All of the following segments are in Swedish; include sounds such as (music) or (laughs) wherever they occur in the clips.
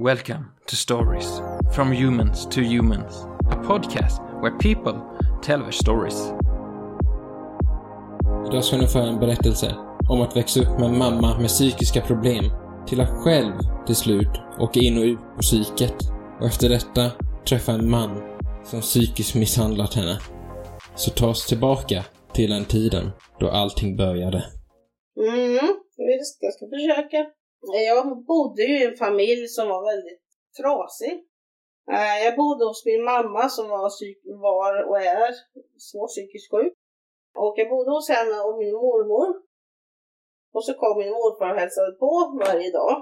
Welcome to Stories from Humans to Humans, a podcast where people tell their stories. Idag ska ni få en berättelse om att växa upp med en mamma med psykiska problem till att själv till slut åka in och ut på psyket och efter detta träffa en man som psykiskt misshandlat henne. Så ta oss tillbaka till den tiden då allting började. Mm, visst, jag ska försöka. Jag bodde ju i en familj som var väldigt trasig. Eh, jag bodde hos min mamma som var, var och är svårt psykiskt sjuk. Och jag bodde hos henne och min mormor. Och så kom min morfar och hälsade på varje dag.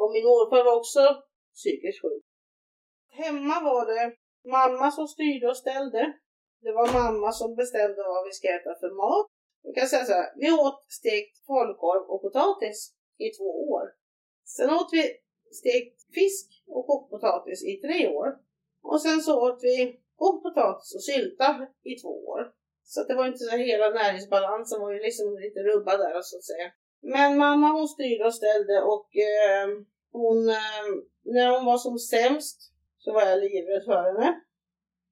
Och min morfar var också psykiskt sjuk. Hemma var det mamma som styrde och ställde. Det var mamma som bestämde vad vi ska äta för mat. Jag kan säga så här, vi åt stekt falukorv och potatis i två år. Sen åt vi stekt fisk och kokt potatis i tre år. Och sen så åt vi kokt potatis och sylta i två år. Så det var inte så hela näringsbalansen var ju liksom lite rubbad där så att säga. Men mamma hon styrde och ställde och eh, hon, eh, när hon var som sämst så var jag livrädd för henne.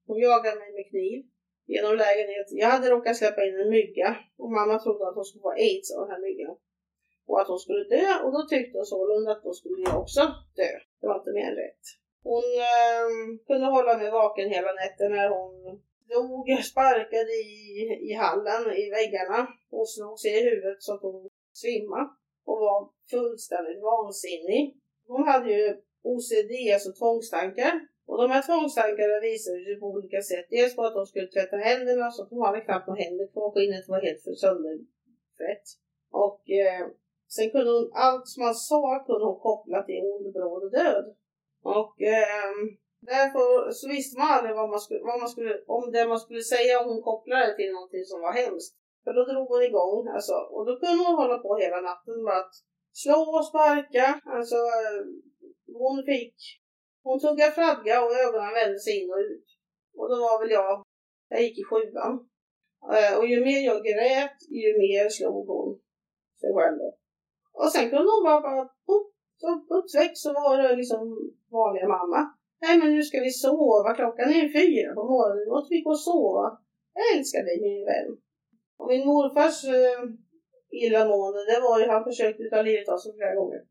Hon jagade mig med kniv genom lägenheten. Jag hade råkat släppa in en mygga och mamma trodde att hon skulle få aids av den här myggan och att hon skulle dö och då tyckte hon sålunda att då skulle jag också dö. Det var inte mer än rätt. Hon eh, kunde hålla mig vaken hela natten när hon dog, sparkade i, i hallen, i väggarna. Hon slog sig i huvudet så att hon svimmade och var fullständigt vansinnig. Hon hade ju OCD, alltså tvångstankar. Och de här tvångstankarna visade sig på olika sätt. Dels på att de skulle tvätta händerna så att hon hade knappt några händer kvar. Skinnet var helt sönderfett. Och eh, Sen kunde hon, allt som han sa kunde hon koppla till ond, bråd och död. Och eh, därför så visste man aldrig vad man skulle, vad man skulle, om det man skulle säga om hon kopplade till någonting som var hemskt. För då drog hon igång alltså, och då kunde hon hålla på hela natten med att slå och sparka. Alltså hon fick, hon tuggade fradga och ögonen vände sig in och ut. Och då var väl jag, jag gick i sjuan. Eh, och ju mer jag grät, ju mer slog hon sig själv. Och sen kunde hon bara, bara så uppväck så var det liksom vanliga mamma. Nej men nu ska vi sova, klockan är fyra på morgonen, nu måste vi gå och sova. Jag älskar dig min vän. Och min morfars eh, illamående, det var ju, han försökte ta livet av sig flera gånger.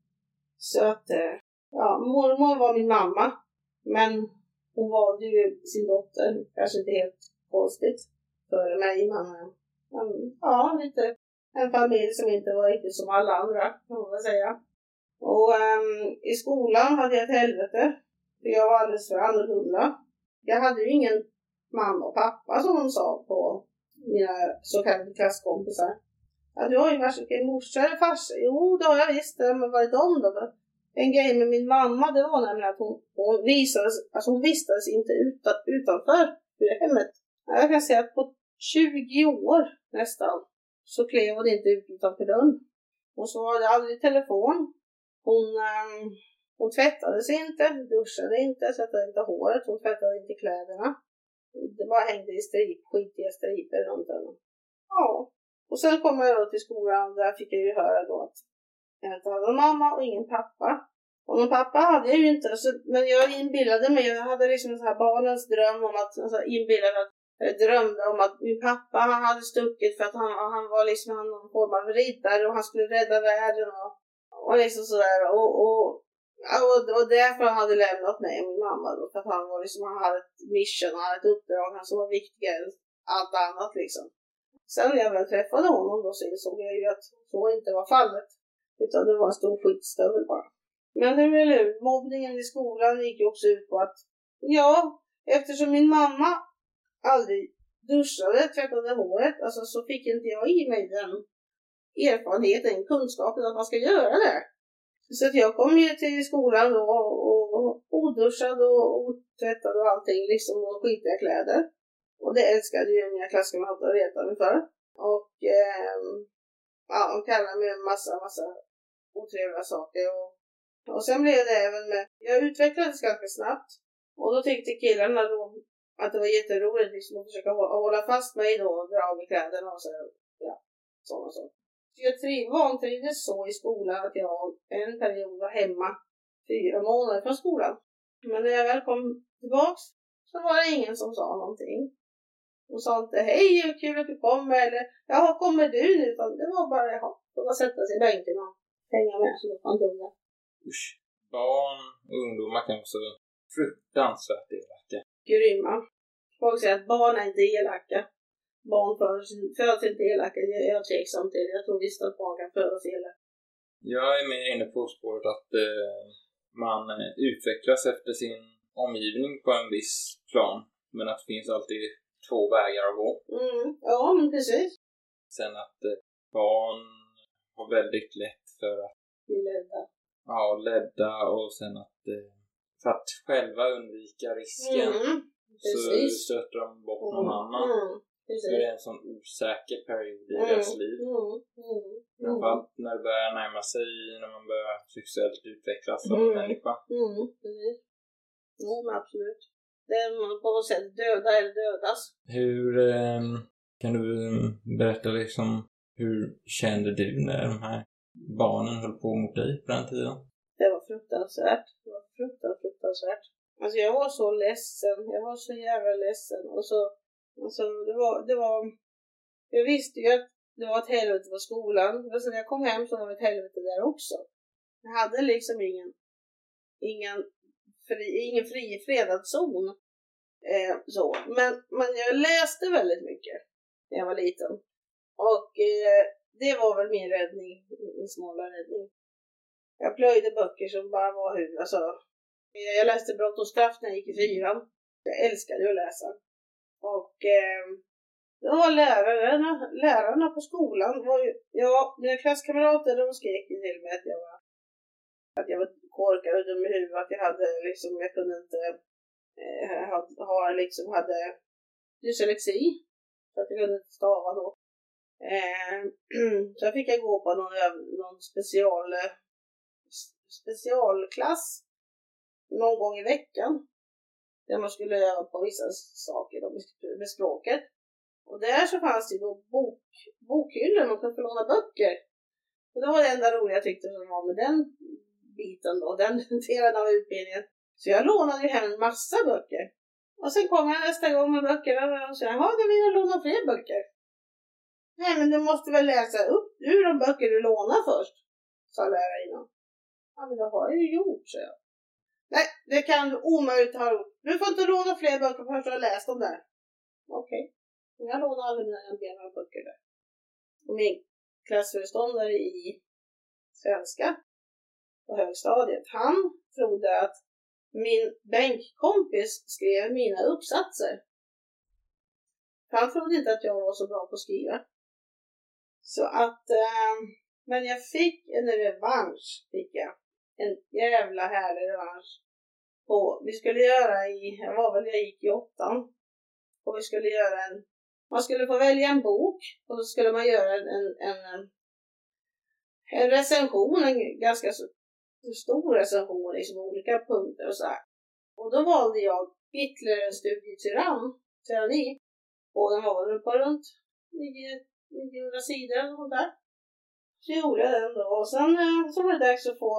Så att, eh, ja, mormor var min mamma. Men hon valde ju sin dotter, kanske inte helt konstigt, före mig. Men, men ja, lite en familj som inte var riktigt som alla andra, kan man väl säga. Och um, i skolan hade jag ett helvete. För jag var alldeles för annorlunda. Jag hade ju ingen mamma och pappa som de sa på mina så kallade klasskompisar. Ja, du har ju varken morsa eller farsa. Jo, det har jag visst. Men vad är de då? En grej med min mamma, det var nämligen att hon, hon visades, alltså hon vistades inte utan, utanför hemmet. Jag kan säga att på 20 år nästan så klev hon inte ut utanför dörren. Och så hade det aldrig telefon. Hon, um, hon tvättade sig inte, duschade inte, tvättade inte håret, hon tvättade inte kläderna. Det bara hängde i strip, skitiga striper runt henne. Ja. Och sen kom jag då till skolan och där fick jag ju höra då att jag inte hade någon mamma och ingen pappa. Och någon pappa hade jag ju inte, så, men jag inbillade mig, jag hade liksom så här barnens dröm om att, alltså inbillade att Eh, drömde om att min pappa han hade stuckit för att han, han var liksom någon form av riddare och han skulle rädda världen och, och liksom sådär. Och, och, och, och därför han hade lämnat mig och min mamma då, för att han var liksom, han hade ett mission, han hade ett uppdrag han som var viktigare än allt annat liksom. Sen när jag väl träffade honom då så insåg jag ju att så inte var fallet. Utan det var en stor skitstövel bara. Men hur är det Mobbningen i skolan gick ju också ut på att ja, eftersom min mamma aldrig duschade, tvättade håret, alltså så fick inte jag i mig den erfarenheten, kunskapen att man ska göra det. Så att jag kom ju till skolan då och oduschad och otvättad och allting, liksom och skitiga kläder. Och det älskade ju mina klasskamrater att reta mig för. Och eh, ja, de kallade mig en massa, massa otrevliga saker. Och, och sen blev det även med, jag utvecklades ganska snabbt. Och då tyckte killarna då att det var jätteroligt liksom, att försöka hålla fast mig då och dra av mig kläderna och så, ja, sådana saker. Jag vantrivdes så i skolan att jag en period var hemma fyra månader från skolan. Men när jag väl kom tillbaks så var det ingen som sa någonting. De sa inte hej, vad kul att du kommer eller jaha, kommer du nu? Utan det var bara jaha, de var sätta sig i bänken och hänga med så var man kunde. Usch. Barn och ungdomar kan vara så fruktansvärt elaka. Grymma. Folk säger att barn är inte elaka. Barn föds- inte elaka, det är jag tveksam till. Jag tror visst att barn kan födas elaka. Jag är mer inne på spåret att eh, man eh, utvecklas efter sin omgivning på en viss plan. Men att det finns alltid två vägar att gå. Mm. Ja, men precis. Sen att eh, barn har väldigt lätt för att är ledda. ja, ledda och sen att eh, för att själva undvika risken Mm. så Precis. stöter de bort någon annan. Mm. Så det är en sån osäker period i Mm. deras liv. Mm. Mm. Mm. Framförallt när det börjar närma sig, när man börjar sexuellt utvecklas som Mm. människa. Mm. Precis. Jo, men absolut. Det är man på något sätt döda eller dödas. Hur eh, kan du berätta liksom hur kände du när de här barnen höll på mot dig på den tiden? Det var fruktansvärt. Det var fruktansvärt, fruktansvärt. Alltså jag var så ledsen. Jag var så jävla ledsen. Och så, alltså det var, det var, jag visste ju att det var ett helvete på skolan. Men sen när jag kom hem så var det ett helvete där också. Jag hade liksom ingen, ingen fri, ingen fri fredad zon. Eh, så. Men, men jag läste väldigt mycket när jag var liten. Och eh, det var väl min räddning, min smala räddning. Jag plöjde böcker som bara var hur, alltså. Eh, jag läste Brott och straff när jag gick i fyran. Jag älskade ju att läsa. Och eh, det var lärarna, lärarna på skolan var ju, ja, mina klasskamrater de skrek ju till mig att jag var, att jag var korkad och dum i huvudet, att jag hade liksom, jag kunde inte, eh, ha, ha liksom, hade dyslexi. Så att jag kunde inte stava då. Eh, (clears throat) så fick jag gå på någon, någon special, specialklass någon gång i veckan. Där man skulle öva på vissa saker då med- språket. Och där så fanns det då bok, bokhyllor man kunde få låna böcker. Och det var det enda roliga jag tyckte som var med den biten då, den (laughs) delen av utbildningen. Så jag lånade ju hem en massa böcker. Och sen kom jag nästa gång med böckerna och sa, jaha, då vill jag låna fler böcker. Nej, men du måste väl läsa upp ur de böcker du lånar först, sa lärarinnan. Ja, men det har jag ju gjort, sa jag. Det kan du omöjligt ha gjort. Du får inte låna fler böcker förrän du har läst dem där. Okej. Jag lånade aldrig mina egna böcker där. Och min klassföreståndare i svenska på högstadiet, han trodde att min bänkkompis skrev mina uppsatser. Han trodde inte att jag var så bra på att skriva. Så att, eh, men jag fick en revansch, fick jag. En jävla härlig revansch. Och vi skulle göra i, jag var väl, jag gick i åttan. Och vi skulle göra en, man skulle få välja en bok och så skulle man göra en, en, en, en recension, en ganska så, stor recension, liksom olika punkter och så här. Och då valde jag Hitler en studietyrann, tyranni. Och den var väl på runt 900 sidor eller sånt där. Så gjorde jag den då och sen eh, så var det dags att få,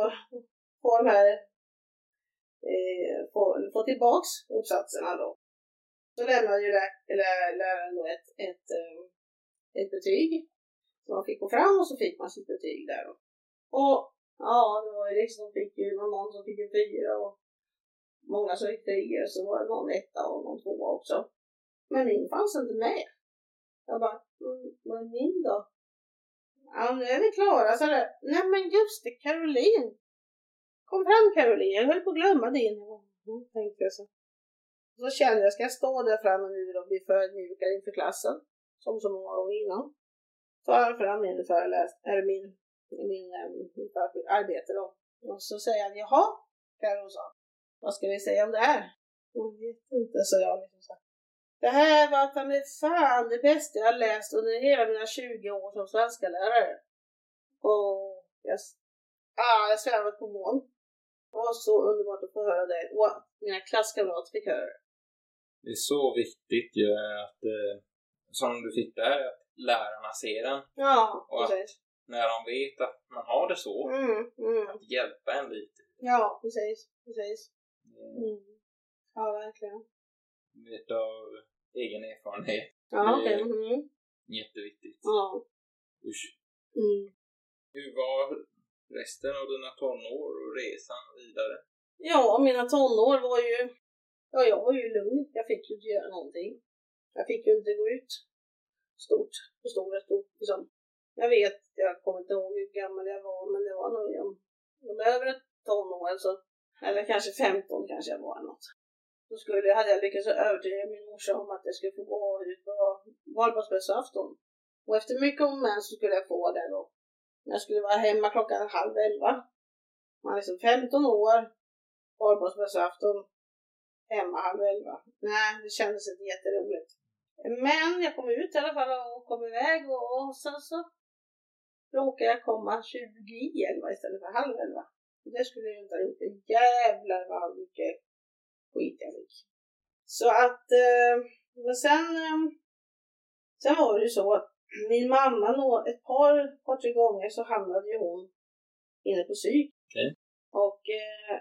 få de här, eh, få, få tillbaks uppsatserna då. Så lämnade ju lä- lä- läraren då ett, ett, eh, ett betyg som man fick gå fram och så fick man sitt betyg där då. Och ja, det var ju liksom, fick ju det var någon som fick en fyra och många som fick treor så var det någon etta och någon tvåa också. Men min fanns inte med. Jag bara, mm, vad är min då? Ja, nu är vi klara, så det. Nej men just det, Caroline. Kom fram Caroline, jag höll på att glömma din. Tänkte jag så. Så kände jag, ska jag stå där framme nu och bli förödmjukad inför klassen? Som så många gånger innan. Så jag fram min föreläsning, eller min, min, ehm, min, arbete då. Och så säger han, jaha, Carro sa. Vad ska vi säga om det här? Jag vet inte, sa jag. Liksom så. Det här var ta mig fan det bästa jag har läst under hela mina 20 år som svenska lärare. Och jag, ah, jag svävade på moln. Det var så underbart att få höra det. Och att mina klasskamrater fick höra det. Det är så viktigt ju att, eh, som du fick där, att lärarna ser en. Ja, Och att- precis. När de vet att man har det så, Mm, mm. att hjälpa en lite. Ja, precis. Precis. Mm. Ja, verkligen. Vet av egen erfarenhet. Ja, okej. Mm. Jätteviktigt. Ja. Usch. Mm. Hur var resten av dina tonår och resan vidare? Ja, mina tonår var ju... Ja, jag var ju lugn. Jag fick ju inte göra någonting. Jag fick ju inte gå ut stort på stora stort liksom. Jag vet, jag kommer inte ihåg hur gammal jag var, men det var nog jag, jag var över ett tonår alltså. Eller kanske 15 kanske jag var eller något. Då skulle, hade jag lyckats övertyga min morsa om att jag skulle få gå ut på valborgsmässoafton. Och efter mycket om och men så skulle jag få det då. Jag skulle vara hemma klockan halv elva. Man är liksom 15 år, valborgsmässoafton, hemma halv elva. Nej, det kändes inte jätteroligt. Men jag kom ut i alla fall och kom iväg och, och sen så råkade jag komma 20 i elva istället för halv elva. Det skulle jag inte ha gjort. Jävlar vad mycket skit jag fick. Så att, eh, men sen, eh, sen var det ju så att min mamma nå- ett par, par tre gånger så hamnade ju hon inne på psyk. Okej. Och eh,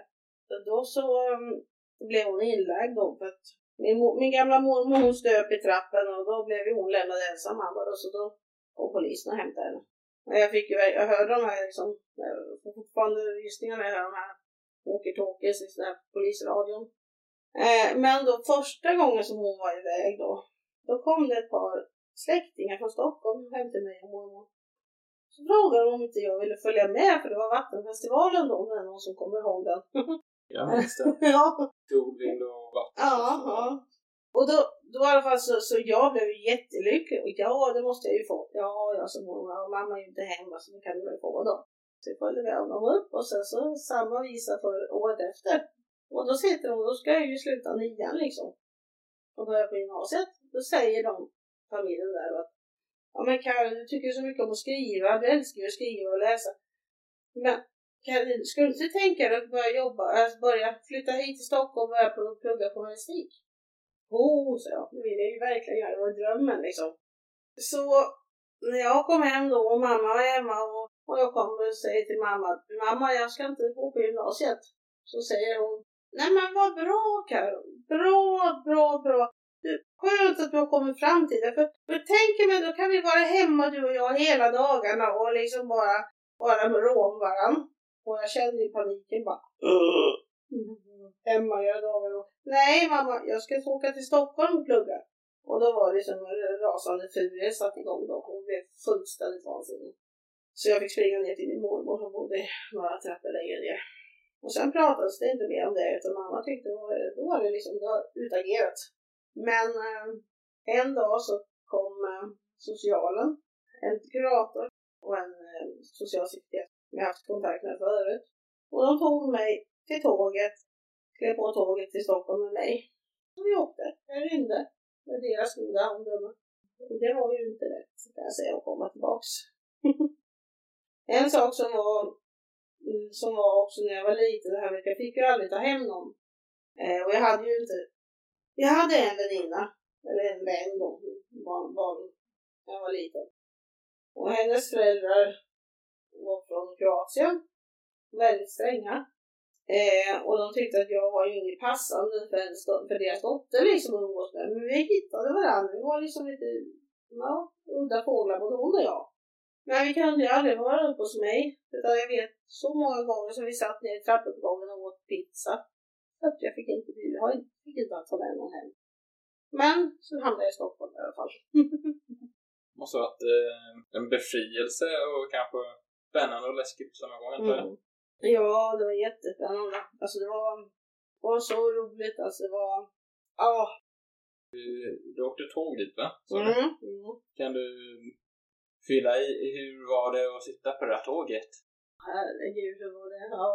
då så um, blev hon inlagd då för att min, min gamla mormor hon stöp i trappen och då blev ju hon lämnad ensam mamma då så då kom polisen och hämtade henne. Och jag fick ju, jag hörde de här liksom, jag får fortfarande rysningar när jag hör de här walkie-talkies i polisradion. Eh, men då första gången som hon var iväg då, då kom det ett par släktingar från Stockholm hem till mig och mormor. Så frågade de om inte jag ville följa med för det var Vattenfestivalen då, om någon som kommer ihåg den. (laughs) Jag minns det. (laughs) ja, Solvind och vatten. ja, ja. Och då, då i alla fall så, så jag blev ju jättelycklig. Och ja, det måste jag ju få. Ja, jag som mormor och mamma är ju inte hemma så det kan du väl få då. Så följde vi honom upp och sen så samma visa för året efter. Och då sitter de, då ska jag ju sluta nian liksom. Och börja på gymnasiet. Då säger de, familjen där att Ja men Karin, du tycker så mycket om att skriva. Du älskar ju att skriva och läsa. Men Karin, skulle du inte tänka dig att börja jobba, alltså börja flytta hit till Stockholm och börja på- plugga journalistik? Oh, så jag. Det vill jag ju verkligen göra. Det var drömmen liksom. Så när jag kom hem då och mamma var hemma och, och jag kommer och säger till mamma att mamma jag ska inte gå på gymnasiet. Så säger hon Nej men vad bra Karin. Bra, bra, bra. Du, skönt att du har kommit fram till det. För, för tänker mig, då kan vi vara hemma du och jag hela dagarna och liksom bara, bara rå om varandra. Och jag kände ju paniken bara. Mm, (sniffs) hemma hela dagarna. Nej mamma, jag ska åka till Stockholm och plugga. Och då var det som en rasande furie satt igång då. Hon blev fullständigt vansinnig. Så jag fick springa ner till min mormor som bodde några trappor längre ner. Och sen pratades det inte mer om det utan mamma tyckte då var det, då var det liksom det var utagerat. Men eh, en dag så kom eh, socialen, en kurator och en eh, socialsekreterare som jag haft kontakt med förut. Och de tog mig till tåget, klev på tåget till Stockholm med mig. Och vi åkte, jag rymde med deras goda omdöme. Och det var ju inte lätt kan jag säga att komma tillbaks. (laughs) en sak som var, mm, som var också när jag var liten, det här med att jag fick ju aldrig ta hem någon. Eh, och jag hade ju inte jag hade en väninna, eller en vän då, barn, barn, när jag var liten. Och hennes föräldrar var från Kroatien, väldigt stränga. Eh, och de tyckte att jag var ju inget passande för, hennes, för deras dotter liksom att umgås med. Men vi hittade varandra, vi var liksom lite, ja, udda fåglar både hon och jag. Men vi kunde ju aldrig vara uppe hos mig. Utan jag vet så många gånger som vi satt ner i trappuppgången och åt pizza. Att jag fick inte, jag fick inte ta med någon hem. Men så hamnade jag i Stockholm i alla fall. (laughs) Måste ha varit eh, en befrielse och kanske spännande och läskigt på samma gång. Mm. Ja, det var jättespännande. Alltså det var, det var så roligt. Alltså det var, ja. Du, du åkte tåg dit va? Mm. Mm. Kan du fylla i, hur var det att sitta på det där tåget? Herregud, hur var det? Ja,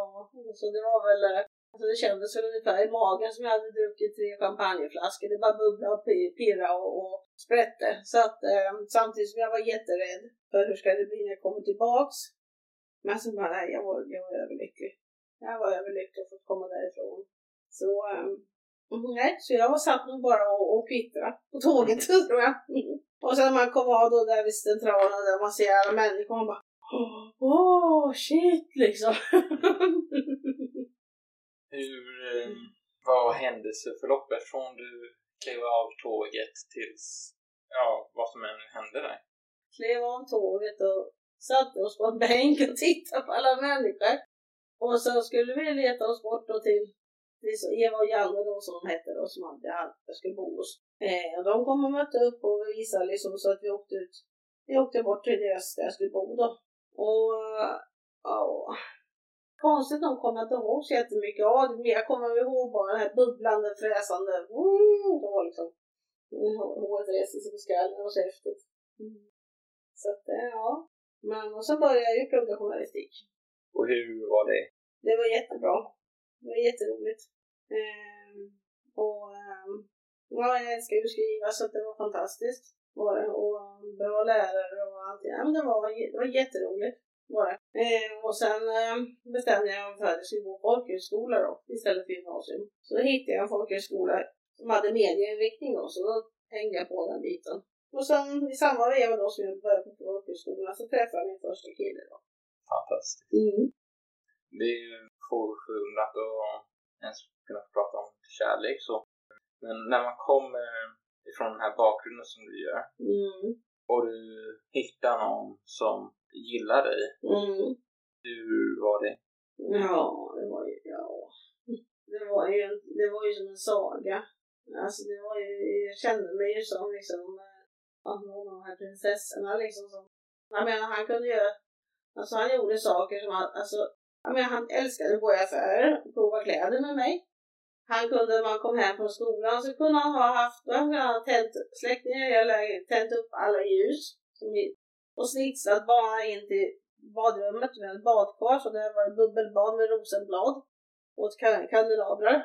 så det var väl, eh, alltså det kändes väl ungefär i magen som jag hade druckit tre champagneflaskor. Det bara bubblade och pirrade och, och sprätte. Så att eh, samtidigt som jag var jätterädd för hur ska det bli när jag kommer tillbaks. Men så bara, nej, jag var, jag var överlycklig. Jag var överlycklig att få komma därifrån. Så, eh, nej, så jag satt nog bara och, och kvittrade på tåget (laughs) tror jag. Och sen när man kom av då där vid centralen där man ser alla människor, man bara Åh, oh, shit liksom. (laughs) Hur, eh, vad var händelseförloppet från du klev av tåget tills, ja, vad som än hände där? Klev av tåget och satte oss på en bänk och (laughs) tittade på alla människor. Och så skulle vi leta oss bort då till, till Eva och Janne då som de hette då, som alltid hade, skulle bo hos. Eh, och de kom och mötte upp och visade liksom så att vi åkte ut. Vi åkte bort till deras, där jag skulle bo då. Och eh, ja, konstigt nog kommer jag inte ihåg så jättemycket av det. Men jag kommer ihåg bara det här bubblande, fräsande. Mm, var liksom håret reste sig på skallen och häftigt. Mm. Så att, eh, ja. Men och så började jag ju plugga journalistik. Och hur var det? Det var jättebra. Det var jätteroligt. Ehm, och ehm, ja, jag älskar ju att skriva så det var fantastiskt. Var det. Och bra lärare och allting. Ja, men det, var, det var jätteroligt. Var det. Ehm, och sen ehm, bestämde jag mig för att jag skulle gå folkhögskola då istället för gymnasium. Så då hittade jag en folkhögskola som hade medieinriktning då, så då hängde jag på den biten. Och sen i samma veva då som jag började på folkhögskolan så träffade jag min första kille då. Fantastiskt. Mm. Det är ju förunnat att ens kunna prata om kärlek så. Men när man kommer ifrån den här bakgrunden som du gör Mm. och du hittar någon som gillar dig, Mm. hur var det? Ja, det var ju, ja. Det var ju, det var ju som en saga. Alltså det var ju, jag kände mig ju som liksom, eh, ja, någon av de här prinsessorna liksom som, jag menar han kunde göra, alltså han gjorde saker som han, alltså, jag menar han älskade att gå i affärer och prova kläder med mig. Han kunde, när man kom hem från skolan så kunde han ha haft, han tänt, släckt ner hela lägenheten, tänt upp alla ljus som och snitslat bara in till badrummet med ett badkar så där var det bubbelbad med rosenblad och kan- kandelabrar.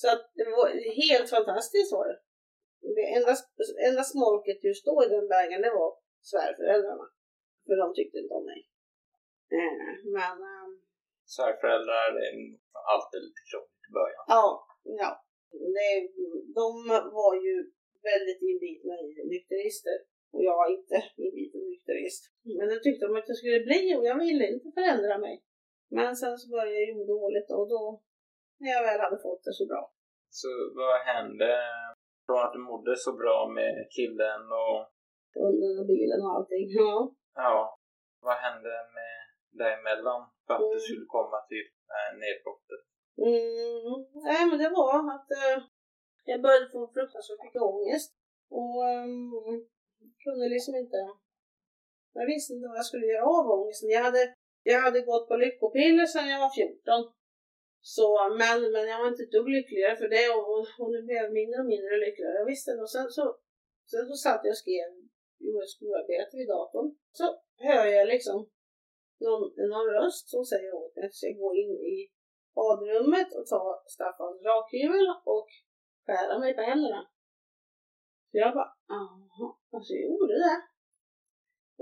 Så att det var helt fantastiskt var det. Det enda, enda smolket just då i den vägen det var svärföräldrarna. För de tyckte inte om mig. Eh, Men ehm, Svärföräldrar är alltid lite krångligt i början. ja, ja. Det, de var ju väldigt inbitna i nykterister. Och jag var inte inbiten nykterist. Men det tyckte de att jag skulle bli och jag ville inte förändra mig. Men sen så började jag må dåligt och då, när jag väl hade fått det så bra. Så vad hände från att du mådde så bra med killen och Hunden och bilen och allting. Ja. ja, vad hände med däremellan för att du Mm. skulle komma till här nedbrottet? Mm. Nej men det var att eh, jag började få fruktansvärt mycket ångest. Och um, kunde liksom inte... Jag visste inte vad jag skulle göra av ångesten. Jag hade, jag hade gått på lyckopiller sedan jag var 14. Så, men, men jag var inte ett dugg lyckligare för det och, och nu blev jag mindre och mindre lyckligare. Jag visste det. Och sen så, sen så satt jag och skrev gjorde skolarbete vid datorn. Så hör jag liksom någon, någon röst som säger åt mig att jag ska gå in i badrummet och ta Staffans rakhyvel och skära mig på händerna. Så jag bara, jaha, alltså jag gjorde det.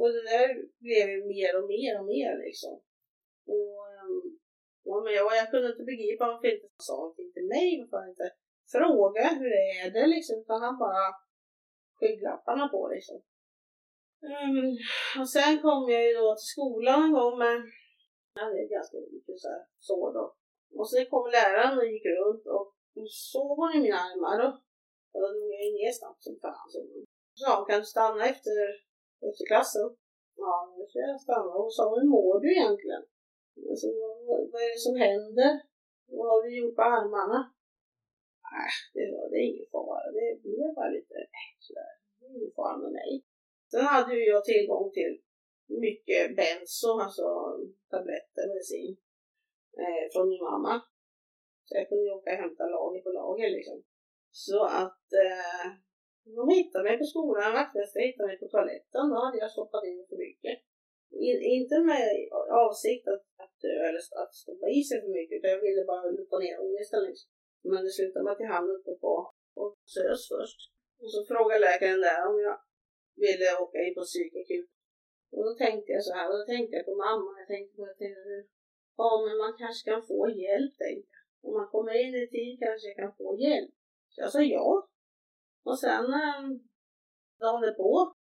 Och det där blev ju mer och mer och mer liksom. Och, ehm, ja, men jag, jag kunde inte begripa varför inte han sa någonting till mig, varför han inte frågade hur är det liksom, utan han bara skygglapparna på liksom. Um, och sen kom jag ju då till skolan en gång med, jag hade ganska mycket så här så då. Och sen kom läraren och gick runt och såg hon i mina armar och och då drog jag ner snabbt som fan. Så hon sa, kan du stanna efter, efter klassen? Ja, nu ska jag stanna. Och hon sa, hur mår du egentligen? Alltså, vad, vad, är det som händer? Vad har du gjort på armarna? Äh, det, var, det är ingen fara. Det blev bara lite äh, sådär. Det är ingen fara med mig. Sen hade ju jag tillgång till mycket benzo, alltså tabletter, medicin, eh, från min mamma. Så jag kunde ju åka och hämta lager på lager liksom. Så att eh, de hittade mig på skolan, vaktmästaren hittade mig på toaletten. Då hade jag stoppat in för mycket. In, inte med avsikt att, att dö eller att stoppa i sig för mycket, utan jag ville bara luta ner ångesten liksom. Men det slutade med att jag hamnade uppe på, och SÖS först. Och så frågade läkaren där om jag ville åka in på psykakut. Och då tänkte jag så här, och då tänkte jag på mamma, jag tänkte på jag ja men man kanske kan få hjälp tänkte jag. Om man kommer in i tid kanske jag kan få hjälp. Så jag sa ja. Och sen dagen på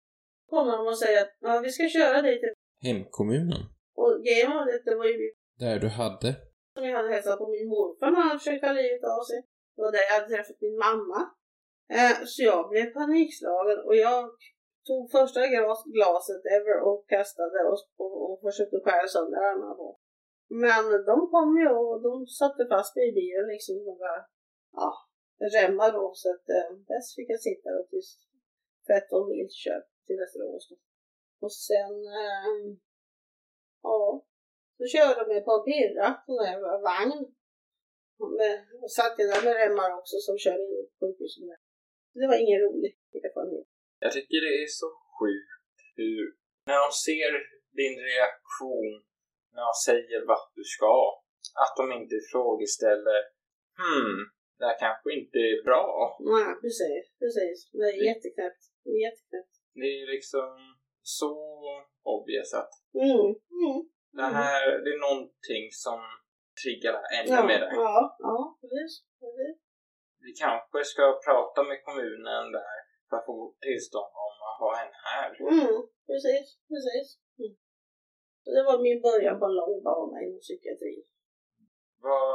kommer de och säger att ja, vi ska köra dig till... Hemkommunen. Och grejen var att det var ju Där du hade. som jag hade hälsade på min morfar när han försökte ta livet av sig. Det var där jag hade träffat min mamma. Eh, så jag blev panikslagen och jag tog första glas, glaset ever och kastade och, och, och försökte skära sönder armarna på. Men de kom ju och de satte fast mig i bilen liksom. Några, ja, remmar då så att eh, dess fick jag sitta då tills 13 mil köp till Västerås. Då. Och sen, eh, ja, så körde de mig på en pirra, på en vagn. Med, och satt jag där med remmar också som kör in på sjukhuset. Det var ingen rolig erfarenhet. Jag tycker det är så sjukt hur, när de ser din reaktion när de säger vart du ska, att de inte frågeställer hmm, det här kanske inte är bra. Nej, precis, precis. Det är jätteknäppt. Det är jätteknäppt. Det är liksom så obvious att Mm, mm. det här, det är någonting som triggar det här ännu Ja, mer. ja, ja, precis. precis. Vi kanske ska prata med kommunen där för att få tillstånd om att ha henne här. Mm, precis, precis. Mm. Det var min början på en lång bana inom psykiatrin. Vad...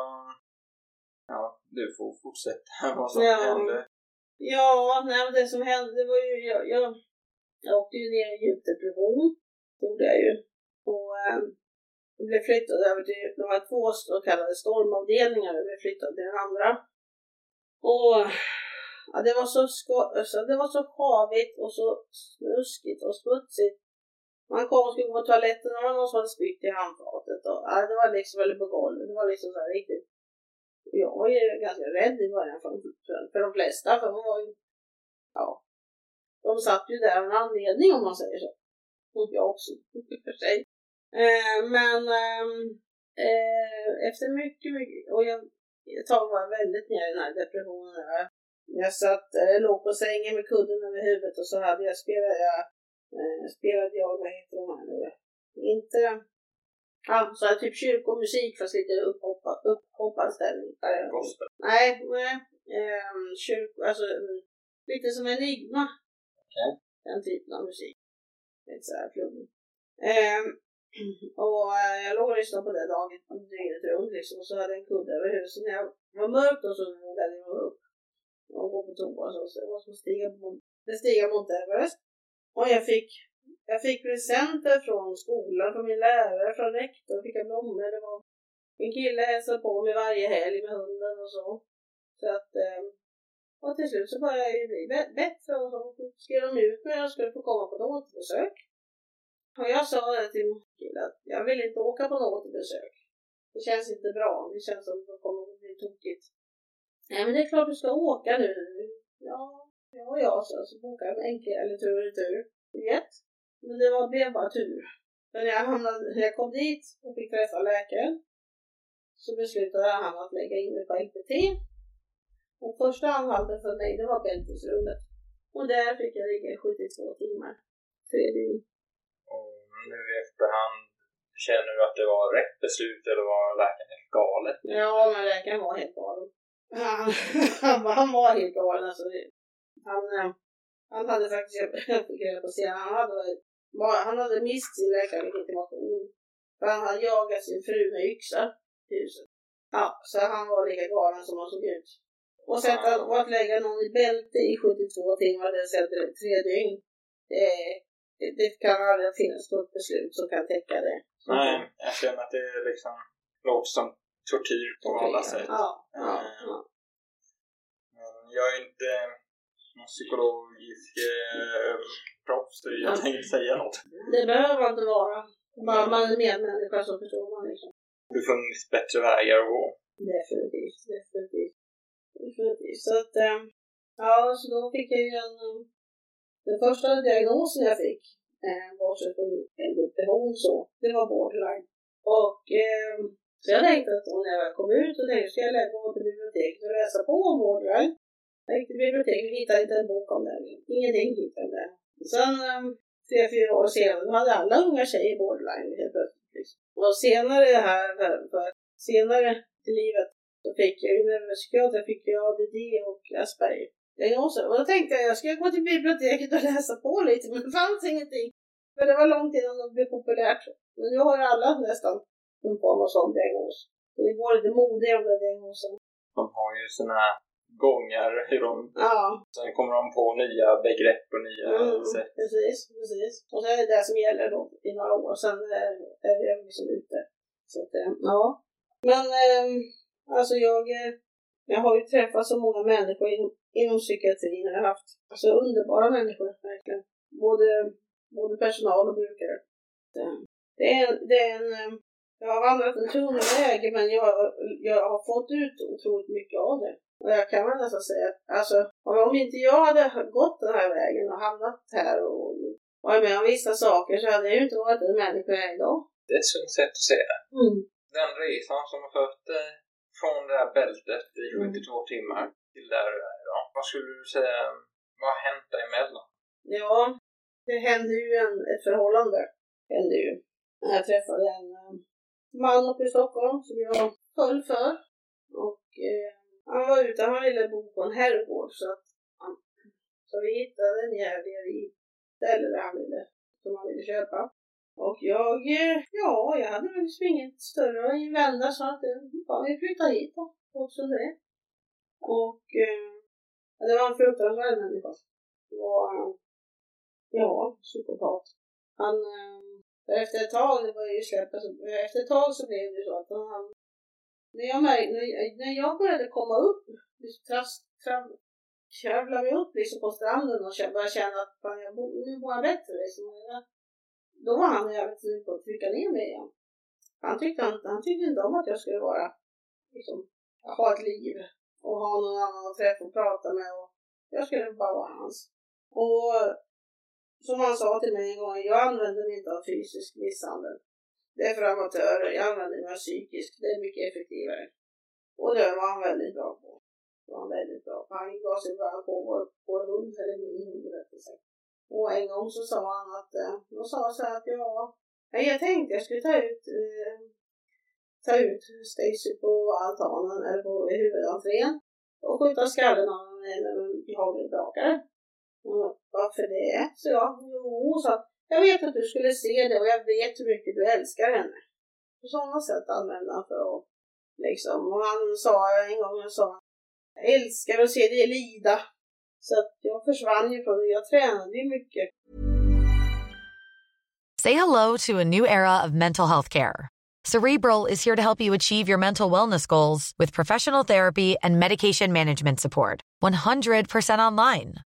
Ja, du får fortsätta (laughs) vad som Ja. hände. Ja, nej, det som hände var ju, jag, jag, jag åkte ju ner i djup depression. Det gjorde jag ju. Och eh, jag blev flyttad över till, det var två så kallade stormavdelningar, jag blev flyttad till den andra. Och ja, det var så, sko- alltså, det var så havigt och så snuskigt och smutsigt. Man kom och skulle gå på toaletten och det var någon som hade spytt i handfatet. Och, ja, det var liksom, eller på golvet, det var liksom så här riktigt jag var ju ganska rädd i början för, för, för de flesta, för de var ju, ja, de satt ju där av en anledning om man säger så. Och jag också, i och för sig. Eh, men ehm, eh, efter mycket, mycket, och jag, ett tag var jag väldigt nere i den här depressionen. Jag, jag satt, eh, låg på sängen med kudden över huvudet och så hade jag spelade jag, eh, spelade jag, vad heter de här nu? Inte Ja, så här, typ kyrkomusik fast lite upphoppa, upphoppad ställning. Eh, Gospel. Nej, nej. Um, kyrk, alltså mm, lite som Enigma. Okej. Den typen av musik. Lite så här flummig. Ehm, (clears throat) och eh, jag låg och lyssnade på det dagen, dygnet runt liksom. Och så hade jag en kudde över. Så när jag var mörkt och så vågade jag gå upp och gå på toa och så. Så det var som att stiga på, bestiga Mount Everest. Och jag fick jag fick presenter från skolan, från min lärare, från rektorn, fick jag blommor. Det var en kille hälsade på mig varje helg med hunden och så. Så att, ehm, och till slut så började jag ju bli bättre och så skrev de ut mig och jag skulle få komma på ett återbesök. Och jag sa det till min kille att jag vill inte åka på något återbesök. Det känns inte bra, det känns som att det kommer att bli tokigt. Nej men det är klart du ska åka nu. Ja, ja, ja, så, så bokade jag en enkel eller tur och retur. Biljett. Men det var, blev bara tur. För när jag, hamnade, när jag kom dit och fick träffa läkaren så beslutade han att lägga in mig på LPT. Och första anhalten för mig det var bältesrummet. Och där fick jag ligga i 72 timmar. Tre dygn. Och nu i efterhand, känner du att det var rätt beslut eller var läkaren helt galet? Ja, men läkaren var helt galen. Han, han, var- helt galen alltså. Han, eh, han hade faktiskt, jag fick reda på senare, han hade, han hade mist sin läkarlegitimation. För han hade jagat sin fru med yxa i huset. Ja, så han var lika galen som han såg ut. Och, sätta, och att lägga någon i bälte i 72 timmar, det vill säga tre dygn, det, det, det kan aldrig finnas något beslut som kan täcka det. Nej, jag känner att det är liksom låter som tortyr på alla sätt. Ja, ja, ja. Men jag är inte någon psykologisk eh, proffs, så jag Ja. tänkte säga något. Det behöver man inte vara. Bara man är medmänniska så förstår man liksom. Det funnits bättre vägar att gå. Definitivt, definitivt. Definitivt. Så att, eh, ja, så då fick jag ju en... eh, Den första diagnosen jag fick, eh, bortsett från depression så, det var borderline. Och eh, så jag tänkte att när jag kom ut så tänkte jag, ska jag gå till biblioteket och läsa på om borderline? Jag gick till biblioteket och hittade inte en bok om det. Ingenting hittade jag. Sen ehm, tre, fyra år senare, då hade alla unga tjejer borderline helt plötsligt. Liksom. Och senare här, för, för senare i livet, så fick jag ju neuropsykiater, fick jag ADD och Asperger. Och då tänkte jag, jag ska gå till biblioteket och läsa på lite, men det fanns ingenting. För det var långt innan det blev populärt. Men nu har alla nästan någon form av sån diagnos. Så det går lite modigare med diagnosen. De har ju såna gånger hur de... Ja, Sen kommer de på nya begrepp och nya mm, sätt. precis, precis. Och så är det det som gäller då i några år, sen är, är det liksom ute. Så att, eh, ja. Men eh, alltså jag, eh, jag har ju träffat så många människor in, inom psykiatrin. Jag har haft alltså, underbara människor, verkligen. Både, både personal och brukare. Det- Det är, det är en, eh, jag har vandrat en tung väg, men jag, jag har fått ut otroligt mycket av det. Och jag kan väl nästan säga att alltså, om inte jag hade gått den här vägen och hamnat här och varit med om vissa saker så hade jag ju inte varit den människa jag är idag. Det är ett sunt sätt att se det. Mm. Den resan som har fört dig från det här bältet i Mm. 72 timmar till där du är idag. Vad skulle du säga, vad har hänt dig emellan? Ja, det hände ju en, ett förhållande. Hände ju. Jag träffade en eh, man uppe i Stockholm som jag föll för. Och eh, han var ute, han ville bo på en herrgård så att han, så vi hittade en jävlig i stället där han ville, som han ville köpa. Och jag, ja, jag hade väl liksom inget större att invända så att ja, vi flyttade hit då, 2003. Och eh, det var en fruktansvärd människa. Det var, Ja, psykopat. Han, eh, efter ett tag, det var ju släppet, alltså, efter ett tag så blev det så att han, när jag, märkte, när, när jag började komma upp, liksom, tras, trav, kravlade mig upp liksom på stranden och började känna att fan, jag, bo- nu mår jag bättre. Liksom. Då var han jävligt sugen på att trycka ner mig igen. Han tyckte, han, han tyckte inte om att jag skulle vara, liksom, ha ett liv och ha någon annan att träffa och prata med. Och jag skulle bara vara hans. Och som han sa till mig en gång, jag använder mig inte av fysisk misshandel. Det är för amatörer, jag använder mig av psykisk, det är mycket effektivare. Och det var han väldigt bra på. Det var han väldigt bra på. Han gav sig bara på vår, vår hund, eller min hund rättare sagt. Och en gång så sa han att, eh, då sa så här att ja, jag tänkte jag skulle ta ut, eh, ta ut Stacy på altanen eller på huvudentrén och skjuta skallen av henne med en hagelbrakare. Varför det? Så jag, jo, så att jag vet att du skulle se det och jag vet hur mycket du älskar henne. På sådana sätt använde han för att liksom, och han sa en gång, han sa jag älskar att se dig lida. Så att jag försvann ju från det, jag tränade ju mycket. Say hello to a new era of mental health care. Cerebral is here to help you achieve your mental wellness goals with professional therapy and medication management support. 100% online.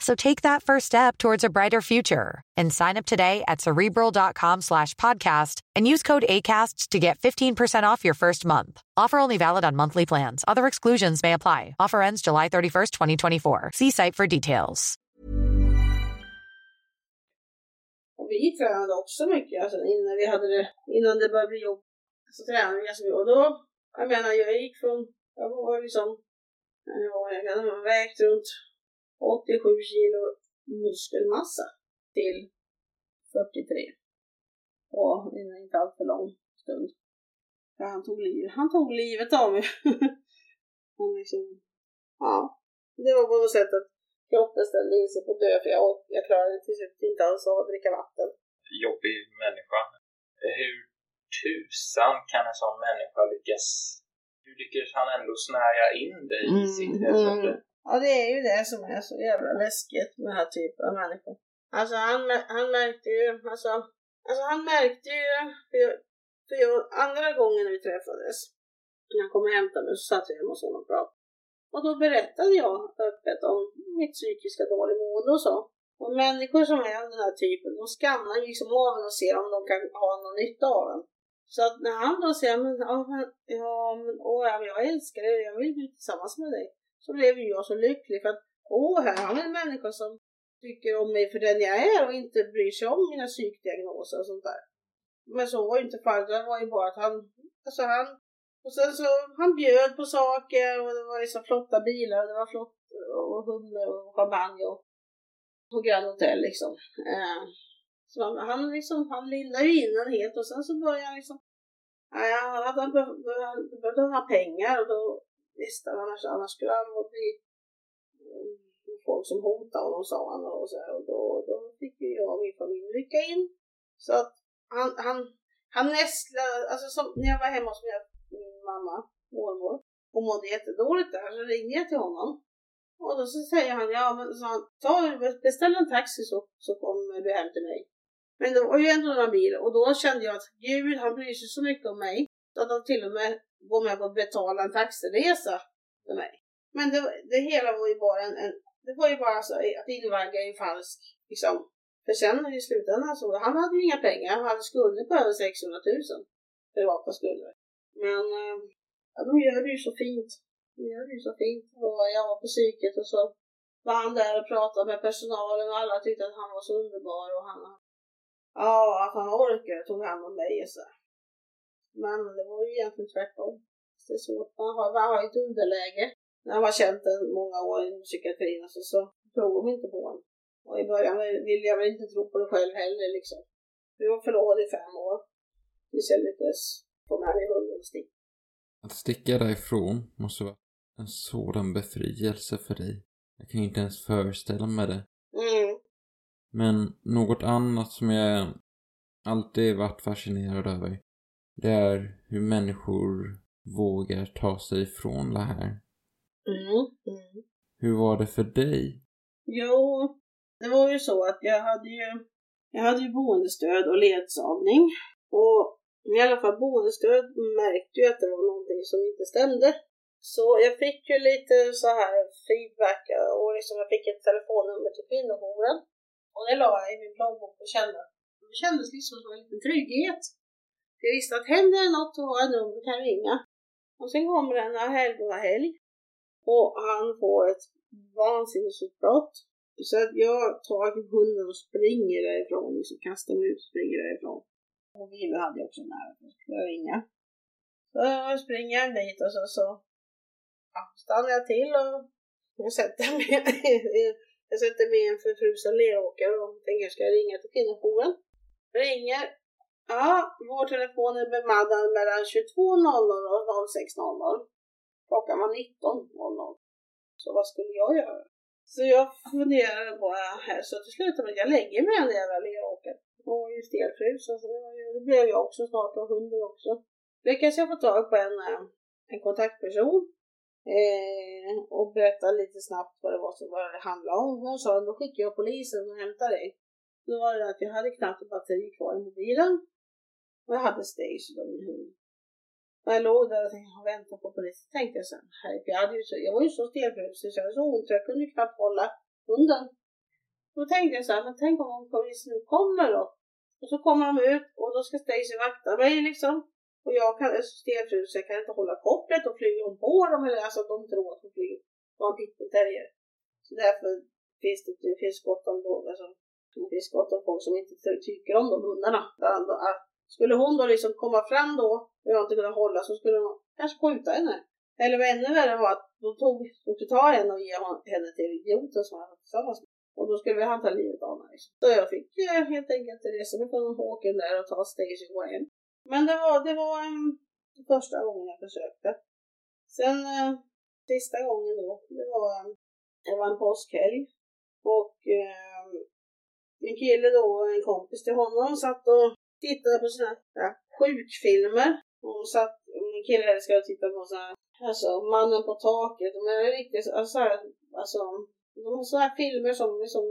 So take that first step towards a brighter future and sign up today at cerebral.com slash podcast and use code ACAST to get 15% off your first month. Offer only valid on monthly plans. Other exclusions may apply. Offer ends July 31st, 2024. See site for details. Vi tränade också mycket, alltså innan vi hade det, innan det började bli jobb. Så tränade vi ganska mycket. Och då, jag menar, jag gick från, jag var liksom, jag var, jag hade vägt runt 87 kilo muskelmassa till 43. Och inom inte allt för lång stund. För han tog livet, han tog livet av mig. (laughs) han liksom, ja. Det var på något sätt att kroppen ställde in sig på att dö för jag, jag klarade till slut inte alls av att dricka vatten. Jobbig människa. Hur tusan kan en sån människa lyckas? Hur lyckas han ändå snärja in dig i sitt helvete? Ja, det är ju det som är så jävla läskigt med den här typen av människor. Alltså han, han märkte ju, alltså, alltså han märkte ju, för, jag, för jag, andra gången vi träffades, när han kom och hämtade mig så satt jag hemma hos honom och pratade. Och då berättade jag öppet om mitt psykiska dåligmående och så. Och människor som är av den här typen, de skannar ju liksom av en och ser om de kan ha någon nytta av en. Så att när han då säger, men, ja, men, ja, men, åh, ja, men jag älskar dig, jag vill bli tillsammans med dig så blev ju jag så lycklig för att åh, här har vi en människa som tycker om mig för den jag är och inte bryr sig om mina psykdiagnoser och sånt där. Men så var ju inte fallet, det var ju bara att han, alltså han, Och sen så, han bjöd på saker och det var liksom flotta bilar och det var flott och hummer och champagne och, och Grand Hotel liksom. Eh, så han, han liksom, han lindade ju in den helt och sen så började han liksom, nej, han, han, behövde ha pengar och då visste annars, annars skulle han bli eh, folk som hotade honom sa han och så här, och då, då fick ju jag och min familj rycka in. Så att han, han, han nästlade, alltså som, när jag var hemma hos min, min mamma, mormor, och mådde jättedåligt där så ringde jag till honom. Och då så säger han, ja men så han, ta, beställ en taxi så, så kommer du hem till mig. Men det var ju ändå några bil och då kände jag att gud han bryr sig så mycket om mig så att han till och med gå med på att betala en taxiresa för mig. Men det, det hela var ju bara en, en det var ju bara så att invagga i falsk liksom. För sen i slutändan så, han hade ju inga pengar, han hade skulder på över 600 000. Privata skulder. Men eh, ja, de gör det ju så fint. De gör det ju så fint. Och jag var på psyket och så var han där och pratade med personalen och alla tyckte att han var så underbar och han Ja, att han orkade tog hand om mig och så. Men det var ju egentligen tvärtom. Det är svårt. Man har, man har ett underläge när man har känt den många år inom psykiatrin alltså, så tror de inte på en. Och i början ville jag väl inte tro på det själv heller liksom. Vi var förlovad i fem år. Tills jag lyckades få med mig hunden och sticka. Att sticka därifrån måste vara en sådan befrielse för dig. Jag kan inte ens föreställa mig det. Mm. Men något annat som jag alltid varit fascinerad över. Det är hur människor vågar ta sig ifrån det här. Mm. Mm. Hur var det för dig? Jo, det var ju så att jag hade ju, jag hade ju boendestöd och ledsagning. Och i alla fall boendestöd märkte ju att det var någonting som inte stämde. Så jag fick ju lite så här feedback och liksom jag fick ett telefonnummer till kvinnojouren. Och det la jag i min plånbok och kände det kändes liksom som en liten trygghet. Jag visste att händer det något så har jag nummer kan ringa. Och sen kommer det en helgonahelg och han får ett vansinnesutbrott. Så att jag tar hunden och springer därifrån, liksom kastar mig ut och springer därifrån. Och Ville hade jag också nära för att ringa. Så jag springer en bit och så, så ja, stannar jag till och jag sätter mig, (laughs) jag sätter mig i en förfrusen leråker och tänker ska jag ringa till kvinnojouren. Ringer. Ja, vår telefon är bemannad mellan 22.00 och 06.00. Klockan var 19.00. Så vad skulle jag göra? Så jag funderade på det här så till slut att jag lägger mig i den jävla Hon Och ju stelfrusen så det, blev jag också snart och hunden också. Lyckades jag få tag på en, eh, en kontaktperson eh, och berätta lite snabbt vad det var som det handlade om. Hon sa då skickar jag polisen och hämtar dig. Då var det att jag hade knappt batteri kvar i mobilen. Och jag hade stage då min hund. Och jag låg där och tänkte, jag väntar på polisen. Tänkte jag sen, jag, hade ju så, jag var ju så stelfrusen så jag hade så ont så jag kunde ju knappt hålla hunden. Då tänkte jag så här, men tänk om polisen nu kommer då? Och så kommer de ut och då ska Stacy vakta mig liksom. Och jag kan, är så stelfrusen så jag kan inte hålla kopplet och flyger hon på dem eller alltså de tror att hon flyger på en pitbullterrier. Så därför finns det, det finns gott om, alltså, det finns gott om folk som inte tycker om de hundarna. Ah, skulle hon då liksom komma fram då och jag inte kunde hålla så skulle de kanske skjuta henne. Eller vad ännu värre var att de tog, de ta henne och ge henne till idioten som han var tillsammans med. Och då skulle han ta livet av mig. Liksom. Så jag fick eh, helt enkelt resa mig från åken där och ta stage och gå hem. Men det var, det var um, första gången jag försökte. Sen eh, sista gången då, det var, mm, det var en påskhelg. Och eh, min kille då, en kompis till honom, satt och tittade på sina ja, äh, sjukfilmer. Och satt, min kille älskar att titta på sådana alltså Mannen på taket. De är riktigt, alltså, alltså de har sådana filmer som liksom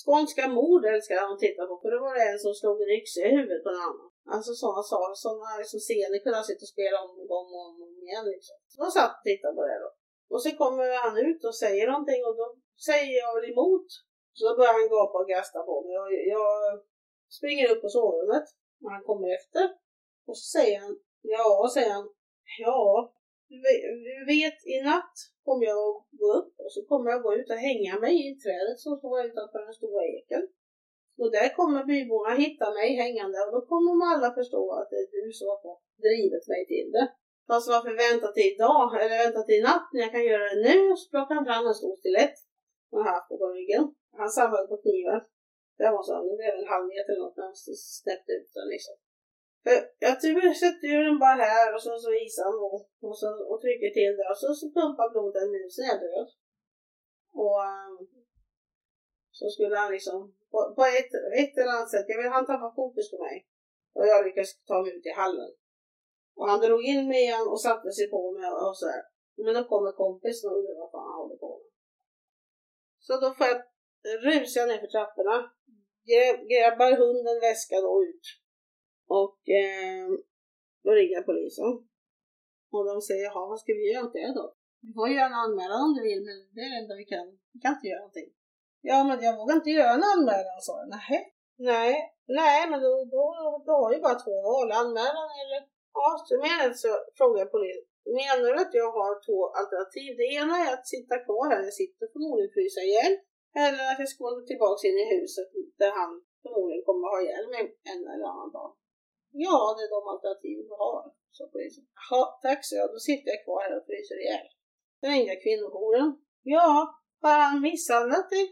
Skånska mord älskar han att titta på, för då var det en som slog en yxa i huvudet på en annan. Alltså sådana saker, sådana liksom scener kunde han sitta och spela om och om och om igen liksom. Så de satt och tittade på det då. Och så kommer han ut och säger någonting och då säger jag väl emot. Så då börjar han gapa och gasta på mig och jag springer upp på sovrummet när han kommer efter. Och så säger han, ja, säger han, ja, du vet i natt kommer jag att gå upp och så kommer jag gå ut och hänga mig i trädet som står utanför den stora eken. Och där kommer byborna hitta mig hängande och då kommer de alla förstå att det är du som har drivit mig till det. Fast varför vänta till idag? Eller vänta till natt när jag kan göra det nu? Och Så plockar han fram en stor stilett man haft på ryggen. Han samlade på knivar. Det var så, det blev en halv meter eller något när han snäppte ut den liksom. För jag typ sätter ju den bara här och så, så isar han och, och, så, och trycker till det och så, så pumpar blodet nu så är jag död. Och um, så skulle han liksom, på, på ett, ett eller annat sätt, jag vill han tappa fokus på mig. Och jag lyckades ta mig ut i hallen. Och han drog in mig igen och satte sig på mig och så här. Men då kommer kompisen och undrar vad fan han håller på med. Så då får jag rusa ner för trapporna. Grabbar hunden väskan då ut. Och eh, då ringer jag polisen. Och de säger, jaha vad ska vi göra åt det då? Du får göra en anmälan om du vill men det är det enda vi kan. Vi kan inte göra någonting. Ja men jag vågar inte göra en anmälan sa jag. Nej, nej, nej men då, då, då har ju bara två val. Anmälan eller Ja, så menar så frågar jag polisen. Menar du att jag har två alternativ? Det ena är att sitta kvar här, jag sitter förmodligen frysa ihjäl. Eller att jag ska gå tillbaka in i huset där han förmodligen kommer ha ihjäl mig en eller annan dag. Ja, det är de alternativen du har, sa polisen. Jaha, tack så jag. Då sitter jag kvar här och fryser ihjäl. Då ringde jag kvinnojouren. Ja, har han misshandlat dig?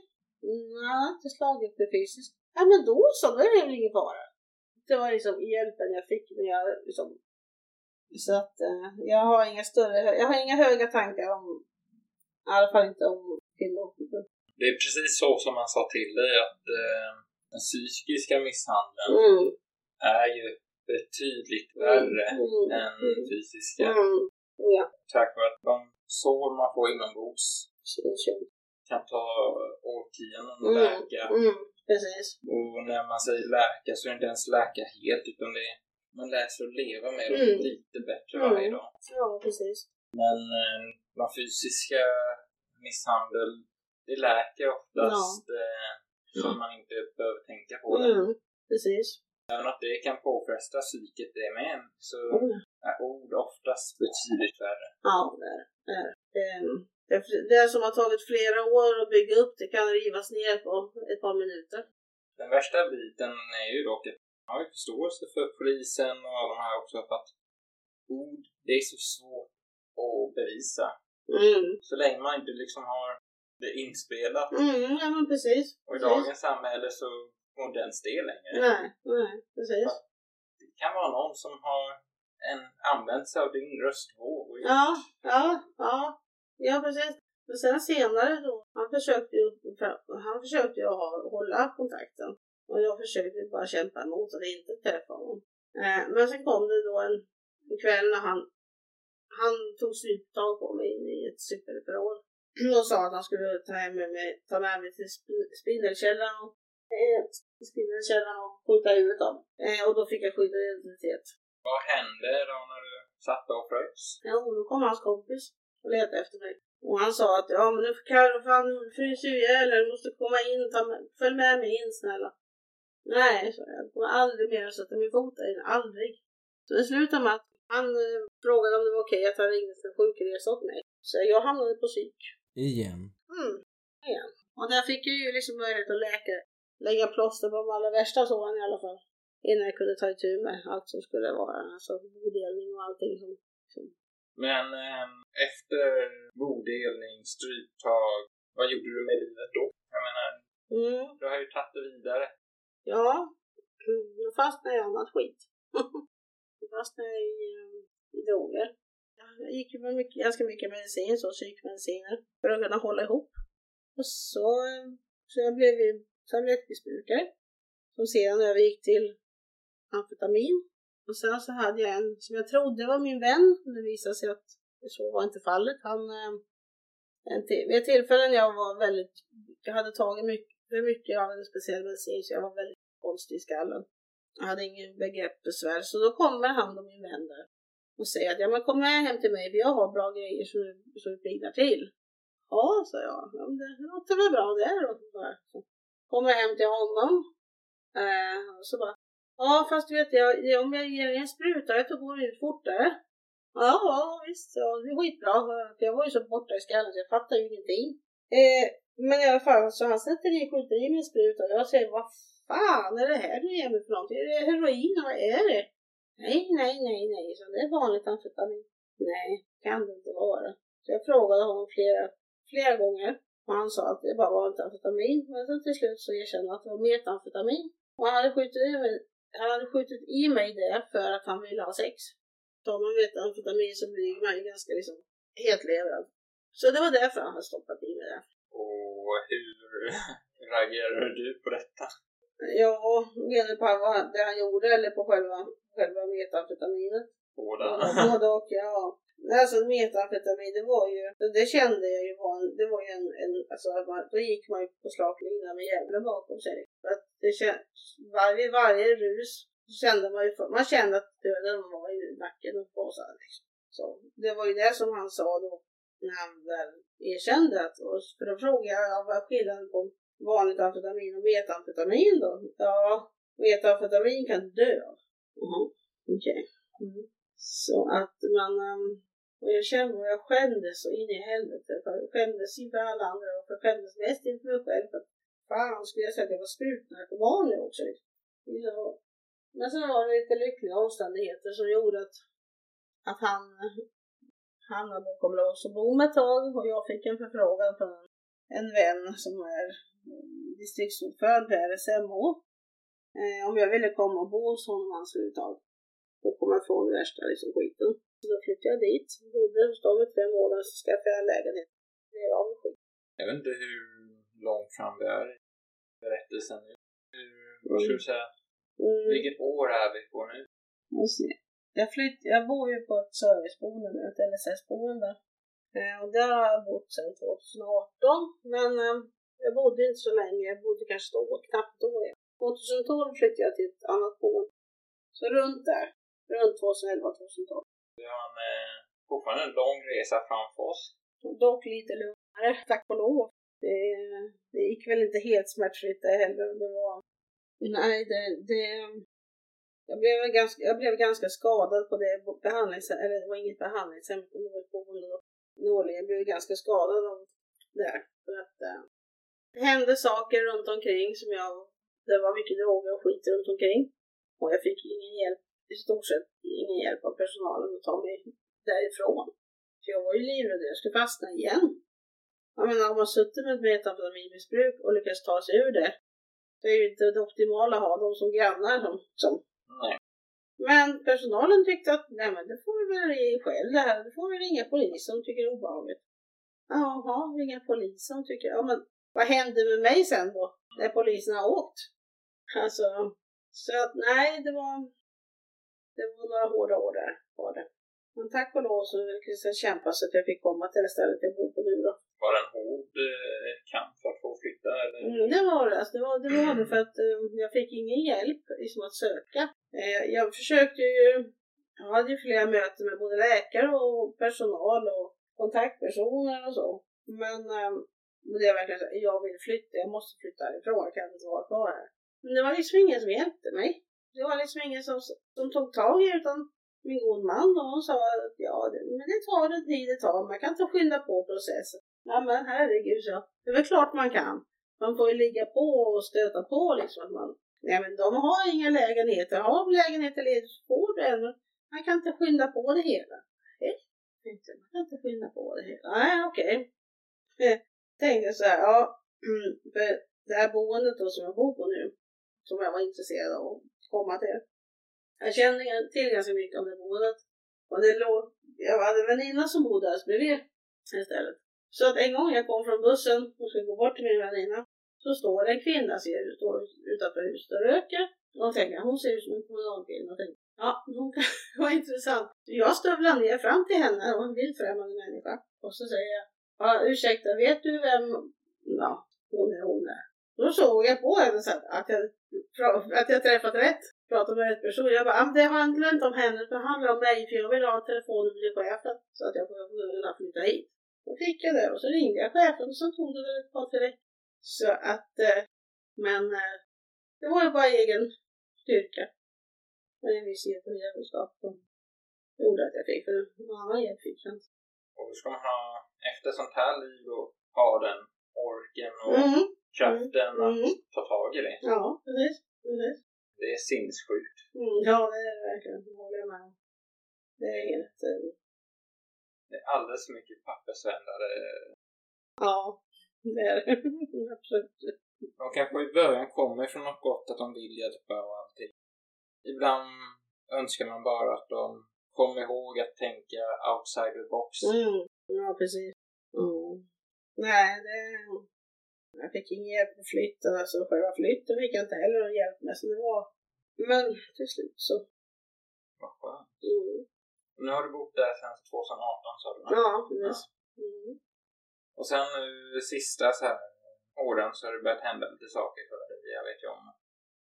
Nej, inte slagit dig fysiskt. Ja, men då så, då är det väl ingen fara. Det var liksom hjälpen jag fick när jag liksom så att eh, jag har inga större, jag har inga höga tankar om, i alla fall inte om kvinnor. Det är precis så som man sa till dig att eh, den psykiska misshandeln Mm, är ju betydligt värre mm, än mm, fysiska. mm, ja, Tack vare att de sår man får inombords kan ta årtionden att Mm, läka. mm, precis. Och när man säger läka så är det inte ens läka helt utan det är, man lär sig att leva med det Mm. lite bättre Mm. varje dag. Ja, precis. Men eh, de fysiska misshandel, det läker oftast eh, så man inte behöver tänka på det. Mm, precis. Även att det kan påfresta psyket det med, så Mm. är ord oftast betydligt värre. Ja, det är det. är det. Det, det som har tagit flera år att bygga upp, det kan rivas ner på ett par minuter. Den värsta biten är ju dock att har ju förståelse för polisen och alla de här också för att ord, det är så svårt att bevisa. Mm. Så länge man inte liksom har det inspelat. Mm, ja men precis. Och i precis. dagens samhälle så går inte ens det längre. Nej, nej, precis. Det kan vara någon som har en, använt sig av din röstvåg. Ja, ja, ja. Ja, precis. Men sen senare då, han försökte ju, han försökte ju ha, hålla kontakten. Och jag försökte ju bara kämpa emot att inte träffa honom. Eh, men sen kom det då en, en kväll när han, han tog stryptag på mig in i ett cykelförråd. (clears throat) Och sa att han skulle ta, hem med mig, ta med mig till sp- spindelkällaren och, eh, spindelkällaren och skjuta huvudet av eh, Och då fick jag skyddad identitet. Vad hände då när du satt och frös? Ja, och då kom hans kompis och letade efter mig. Och han sa att ja men nu får Carro fan fryser ju ihjäl du måste komma in, ta med, följ med mig in snälla. Nej, så jag. Kommer aldrig mer att sätta min fot där inne, aldrig. Så det slutade med att han eh, frågade om det var okej att han ringde för sjukresa åt mig. Så jag hamnade på psyk. Igen. Mm, igen. Och där fick jag ju liksom möjlighet att läka, lägga plåster på de allra värsta såren i alla fall. Innan jag kunde ta itu med allt som skulle vara, alltså bodelning och allting som, som Men ehm, efter bodelning, stryptag, vad gjorde du med livet då? Jag menar, mm. du har ju tagit det vidare. Ja, mm, då fastnade jag i annat skit. (laughs) då fastnade jag i, eh, i droger. Jag gick ju med mycket, ganska mycket medicin, så psykmediciner, för att kunna hålla ihop. Och så, så jag blev ju tablettmissbrukare, som sedan övergick till amfetamin. Och sen så hade jag en som jag trodde var min vän, men det visade sig att så var inte fallet. Han, eh, en till, vid ett tillfälle när jag var väldigt, jag hade tagit mycket, för mycket av en speciell medicin så jag var väldigt konstig i skallen. Jag hade ingen begreppsbesvär, så då kommer han och min vän där och säger att ja men kom med hem till mig för jag har bra grejer så du, så du pignar till. Ja, sa jag. Ja, men det låter väl bra det då. Så bara, hem till honom eh, och så bara Ja fast du vet jag, om jag ger dig en spruta då går det ut fortare. Ja, ja visst, ja, det är skitbra. För jag var ju så borta i skallen så jag fattar ju ingenting. Eh, men i alla fall så han sätter i, skjuter i min spruta och jag säger vad fan är det här du ger mig för någonting? Är det heroin? Vad är det? Nej, nej, nej, nej, så det är vanligt amfetamin. Nej, kan det inte vara. Så jag frågade honom flera, flera gånger och han sa att det bara var vanligt amfetamin. Men sen till slut så erkände han att det var metamfetamin. Och han hade skjutit i mig, han hade skjutit i mig det för att han ville ha sex. Tar man metamfetamin så blir man ju ganska liksom helt levrad. Så det var därför han hade stoppat i mig det. Och hur (laughs) reagerar du på detta? Ja, menar du på vad det han gjorde eller på själva, själva metamfetaminet? Båda? Både och, ja. Alltså metamfetamin, det var ju, det kände jag ju var en, det var ju en, en alltså man, då gick man ju på slak lina med djävulen bakom sig. För att det känd, varje, varje rus kände man ju, för, man kände att döden var i nacken och på. Liksom. Så det var ju det som han sa då när han väl erkände att, och för då frågade jag vad skillnaden på vanligt amfetamin och metamfetamin då? Ja, metamfetamin kan dö. Mm. Okej. Okay. Mm. Så att man, um, och jag kände och jag skämdes så in i helvete. För jag skämdes inför alla andra och jag skämdes mest inför mig själv. För fan skulle jag säga att jag var sprutnarkoman nu också. Så, men sen var det lite lyckliga omständigheter som gjorde att, att han hamnade bakom lås och bom ett tag och jag fick en förfrågan från en vän som är distriktsordförande på RSMH eh, om jag ville komma och bo hos honom hans företag och komma ifrån värsta liksom, skiten. Så då flyttade jag dit, bodde hos dem i tre månader så skaffade jag en lägenhet. Är av med. Jag vet inte hur långt fram vi är i berättelsen nu. Hur, vad ska du säga? Mm. Vilket år är vi på nu? Jag, flytt, jag bor ju på ett serviceboende ett LSS-boende. Eh, och där har jag bott sedan 2018. Men eh, jag bodde inte så länge, jag bodde kanske år, knappt år. 2012 flyttade jag till ett annat boende. Så runt där, runt 2011-2012. Vi har en, eh, fortfarande en lång resa framför oss. Dock lite lugnare, tack och lov. Det, det gick väl inte helt smärtfritt det heller. Det var, nej, det, det, jag blev, ganska, jag blev ganska skadad på det behandlingshem, Eller det var inget behandlingshem, utan det var ett boende. Jag blev ganska skadad av det. För att eh, det hände saker runt omkring som jag... Det var mycket droger och skit runt omkring. Och jag fick ingen hjälp, i stort sett ingen hjälp av personalen att ta mig därifrån. För jag var ju livrädd, jag skulle fastna igen. Jag menar, om man suttit med ett metamfetaminmissbruk och lyckas ta sig ur det, det är ju inte det optimala att ha dem som grannar som, som Nej. men personalen tyckte att nej men det får vi väl ge själv det här. Det får vi ringa polisen de tycker det är obehagligt. Jaha, ringa polisen tycker jag. Ja men vad hände med mig sen då? När polisen har åkt? Alltså, så att nej det var det var några hårda år där var det. Men tack och lov så lyckades jag kämpa så att jag fick komma till det stället jag bor på nu då. Var det en hård eh, kamp för att få flytta? Eller? Mm, det var det. Alltså, det var det, var det för att eh, jag fick ingen hjälp liksom, att söka. Eh, jag försökte ju, jag hade ju flera möten med både läkare och personal och kontaktpersoner och så. Men eh, det var verkligen så, jag vill flytta, jag måste flytta härifrån, jag kan inte vara kvar här. Men det var liksom ingen som hjälpte mig. Det var liksom ingen som, som tog tag i utan min god man och hon sa att ja, det, men det tar den tid det tar, man kan inte skynda på processen. Ja men herregud, så. Det är väl klart man kan. Man får ju ligga på och stöta på liksom. Att man, nej men de har inga lägenheter. Har de lägenheter ledigt så får du en. Man kan inte skynda på det hela. Nej, man kan inte skynda på det hela. Nej, okej. Okay. Tänkte så här, ja, mm, för det här boendet då som jag bor på nu, som jag var intresserad av att komma till. Jag kände till ganska mycket om det boendet. Och det låg, jag hade en väninna som bodde alldeles bredvid istället. Så att en gång jag kom från bussen och skulle gå bort till min väninna så står det en kvinna ser du, står utanför huset och röker. Och jag tänker, hon ser ut som en kommunalkvinna. Ja, hon kan (laughs) vara intressant. Jag stövlar ner fram till henne och en vilt främmande människa. Och så säger jag, ja, ursäkta, vet du vem, ja, hon är hon är. Då såg jag på henne så att jag, att jag träffat rätt, pratat med rätt person. Jag bara, det handlar inte om henne, det handlar om mig för jag vill ha telefonnummer till chefen så att jag får kunna flytta hit. Då fick jag det och så ringde jag chefen och så tog det väl ett par tre veckor. Så att, eh, men eh, det var ju bara egen styrka. Men en viss djävulskap som gjorde att jag fick, för någon annan hjälp fick jag inte. Och hur ska man ha, efter sånt här liv och ha den orken och Mm. kraften Mm. att ta tag i det? Ja, precis. precis. Det är sinnessjukt. Mm. Ja, det är det verkligen. Det håller jag med om. Det är inget... eh, Det är alldeles för mycket pappersvändare. Ja, det är det. (laughs) Absolut. De kanske i början kommer från något gott, att de vill hjälpa och allting. Ibland önskar man bara att de kommer ihåg att tänka outside the box. Mm. Ja, precis. Mm. Nej, det... Jag fick ingen hjälp med flytten, alltså själva flytten fick jag inte heller någon hjälp med, så det var... Men till slut så... Vad skönt. Mm. Nu har du bott där sedan 2018 sa du? Ja, precis. Mm. Och sen nu sista så här åren så har det börjat hända lite saker för dig. Jag vet ju om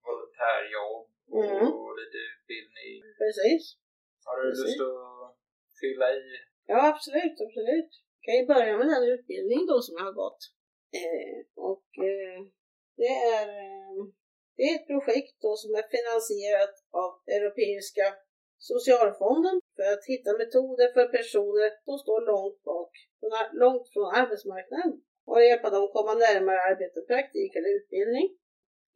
volontärjobb Mm. och lite utbildning. Precis. Har du Precis. lust att fylla i? Ja, absolut, absolut. Jag kan ju börja med den utbildning då som jag har gått. Eh, och eh, det är, eh, det är ett projekt då som är finansierat av Europeiska socialfonden för att hitta metoder för personer som står långt bak, från långt från arbetsmarknaden och hjälpa dem att komma närmare arbete, praktik eller utbildning.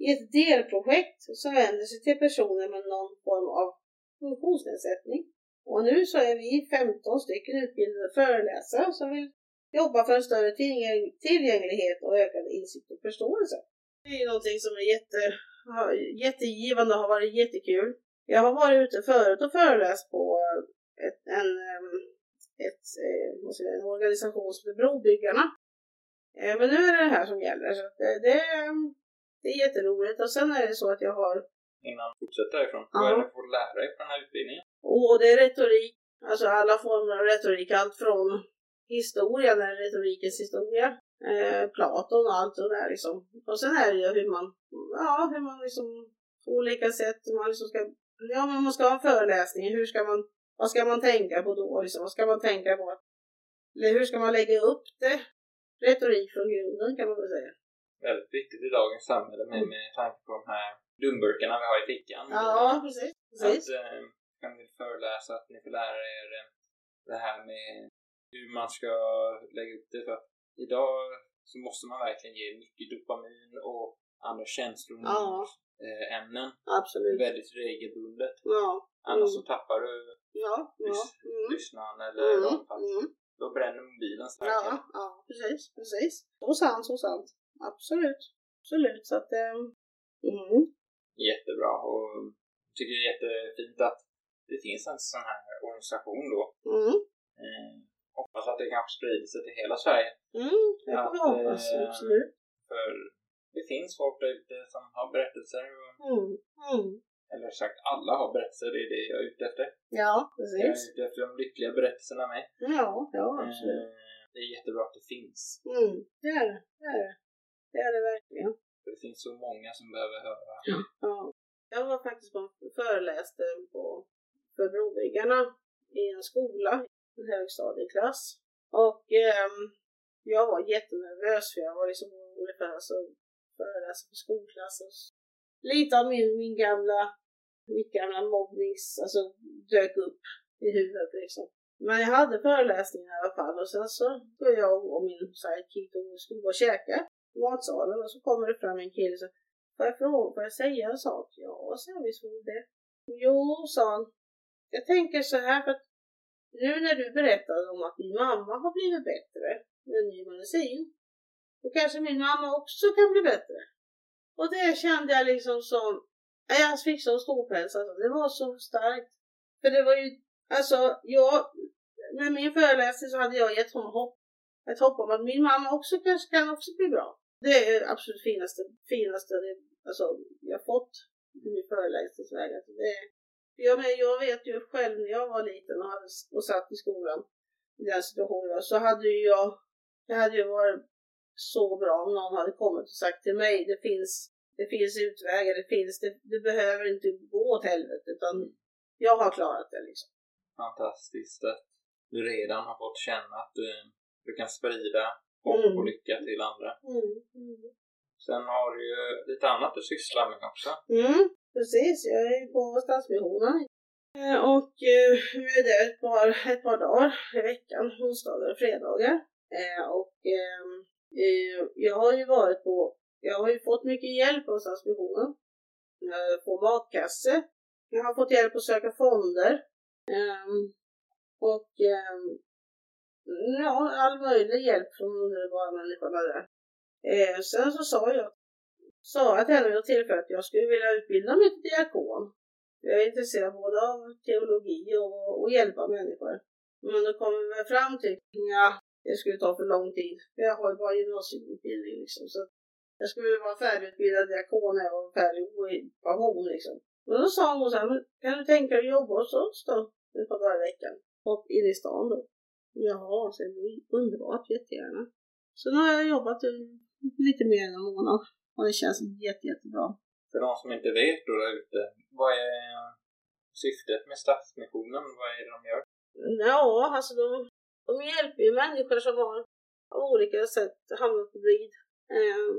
I ett delprojekt som vänder sig till personer med någon form av funktionsnedsättning. Och nu så är vi 15 stycken utbildade föreläsare som vill jobba för en större tillgäng- tillgänglighet och ökad insikt och förståelse. Det är någonting som är jätte, jättegivande och har varit jättekul. Jag har varit ute förut och föreläst på ett, en, em, ett, eh, en organisation som heter Brobyggarna. Eh, Men nu är det det här som gäller. Så det, det, det är jätteroligt. Och sen är det så att jag har Innan du fortsätter därifrån. Ja. Vad är det du får lära dig på den här utbildningen? Och det är retorik, alltså alla former av retorik, allt från historia, när retorikens historia, eh, Platon och allt det där liksom. Och sen är det ju hur man, ja, hur man liksom på olika sätt, hur man liksom ska, ja men man ska ha en föreläsning, hur ska man, vad ska man tänka på då liksom, vad ska man tänka på? Eller hur ska man lägga upp det? Retorik från grunden kan man väl säga. Väldigt viktigt i dagens samhälle med, med tanke på de här dumburkarna vi har i fickan. Ja, precis. precis. Att, eh, kan ni föreläsa att ni får lära er eh, det här med hur man ska lägga upp det. För idag så måste man verkligen ge mycket dopamin och andra känslor Ja. eh, ämnen Absolut. väldigt regelbundet. Ja. Annars Mm. så tappar du Ja, ja. Mm. lyssnaren eller Mm. Mm. Då bränner mobilen Ja, starkare. ja, precis, precis. Så sant, så sant. Absolut, absolut. Så att, eh, mm. Jättebra och jag tycker det är jättefint att det finns en sån här organisation då. Mm. Eh, hoppas att det kanske sprider sig till hela Sverige. Mm. Det får vi Att, hoppas, eh, absolut. För det finns folk där ute som har berättelser. Och, Mm. Mm. eller sagt, alla har berättelser. Det är det jag är ute efter. Ja, Jag är precis. ute efter de lyckliga berättelserna med. Ja, ja, absolut. Eh, det är jättebra att det finns. Mm. Det är det. Det är det. Det är det verkligen. För det finns så många som behöver höra. Ja. Jag var faktiskt på föreläste på för i en skola, högstadieklass. Och eh, jag var jättenervös för jag var liksom orolig för att alltså, föreläsa för skolklass. Och lite av min, min gamla, mitt gamla mobbnings, alltså dök upp i huvudet liksom. Men jag hade föreläsningen i alla fall och sen så går jag och min sidekick och skulle gå och käka i matsalen och så kommer det fram en kille och så Får jag fråga, får jag säga en sak? Ja, sa vi så det. Jo, sa han. Jag tänker så här för att nu när du berättade om att din mamma har blivit bättre med ny medicin, då kanske min mamma också kan bli bättre. Och det kände jag liksom som, jag fick sån storpäls alltså. Det var så starkt. För det var ju, alltså jag, med min föreläsning så hade jag gett honom hopp. Ett hopp om att min mamma också kanske kan också bli bra. Det är det absolut finaste, finaste det, alltså, jag fått i min föreläsningsväg. Alltså, det, är- jag, men, jag vet ju själv när jag var liten och, hade, och satt i skolan i den situationen så hade ju jag, det hade ju varit så bra om någon hade kommit och sagt till mig det finns, det finns utvägar, det finns, det, det behöver inte gå åt helvete utan jag har klarat det liksom. Fantastiskt att du redan har fått känna att du, du kan sprida hopp Mm. och lycka till andra. Mm, mm. Sen har du ju lite annat du sysslar med också. Precis. Jag är på Stadsmissionen. Eh, och eh, vi är där ett par, ett par dagar i veckan, onsdagar och fredagar. Eh, och ehm, jag har ju varit på, jag har ju fått mycket hjälp av Stadsmissionen. På matkasse. Jag har fått hjälp att söka fonder. Ehm, och ehm, ja, all möjlig hjälp från underbara människorna där. Eh, sen så sa jag, sa jag till henne vid något tillfälle att jag skulle vilja utbilda mig till diakon. Jag är intresserad både av teologi och, och hjälpa människor. Men då kom vi fram till, att ja, det skulle ta för lång tid. Jag har ju bara gymnasieutbildning liksom. Så jag skulle vara färdigutbildad diakon när jag var färdig i pension liksom. Men då sa hon så här, kan du tänka dig att jobba hos oss då? Ett par dagar i veckan. Och inne i stan då. Jaha, så det underbart, jättegärna. Så nu har jag jobbat lite mer än en månad. Och det känns jätte, jättebra. För de som inte vet då där ute, vad är syftet med Stadsmissionen? Vad är det de gör? Ja, alltså de, de hjälper ju människor som har på olika sätt hamnat på glid. Um,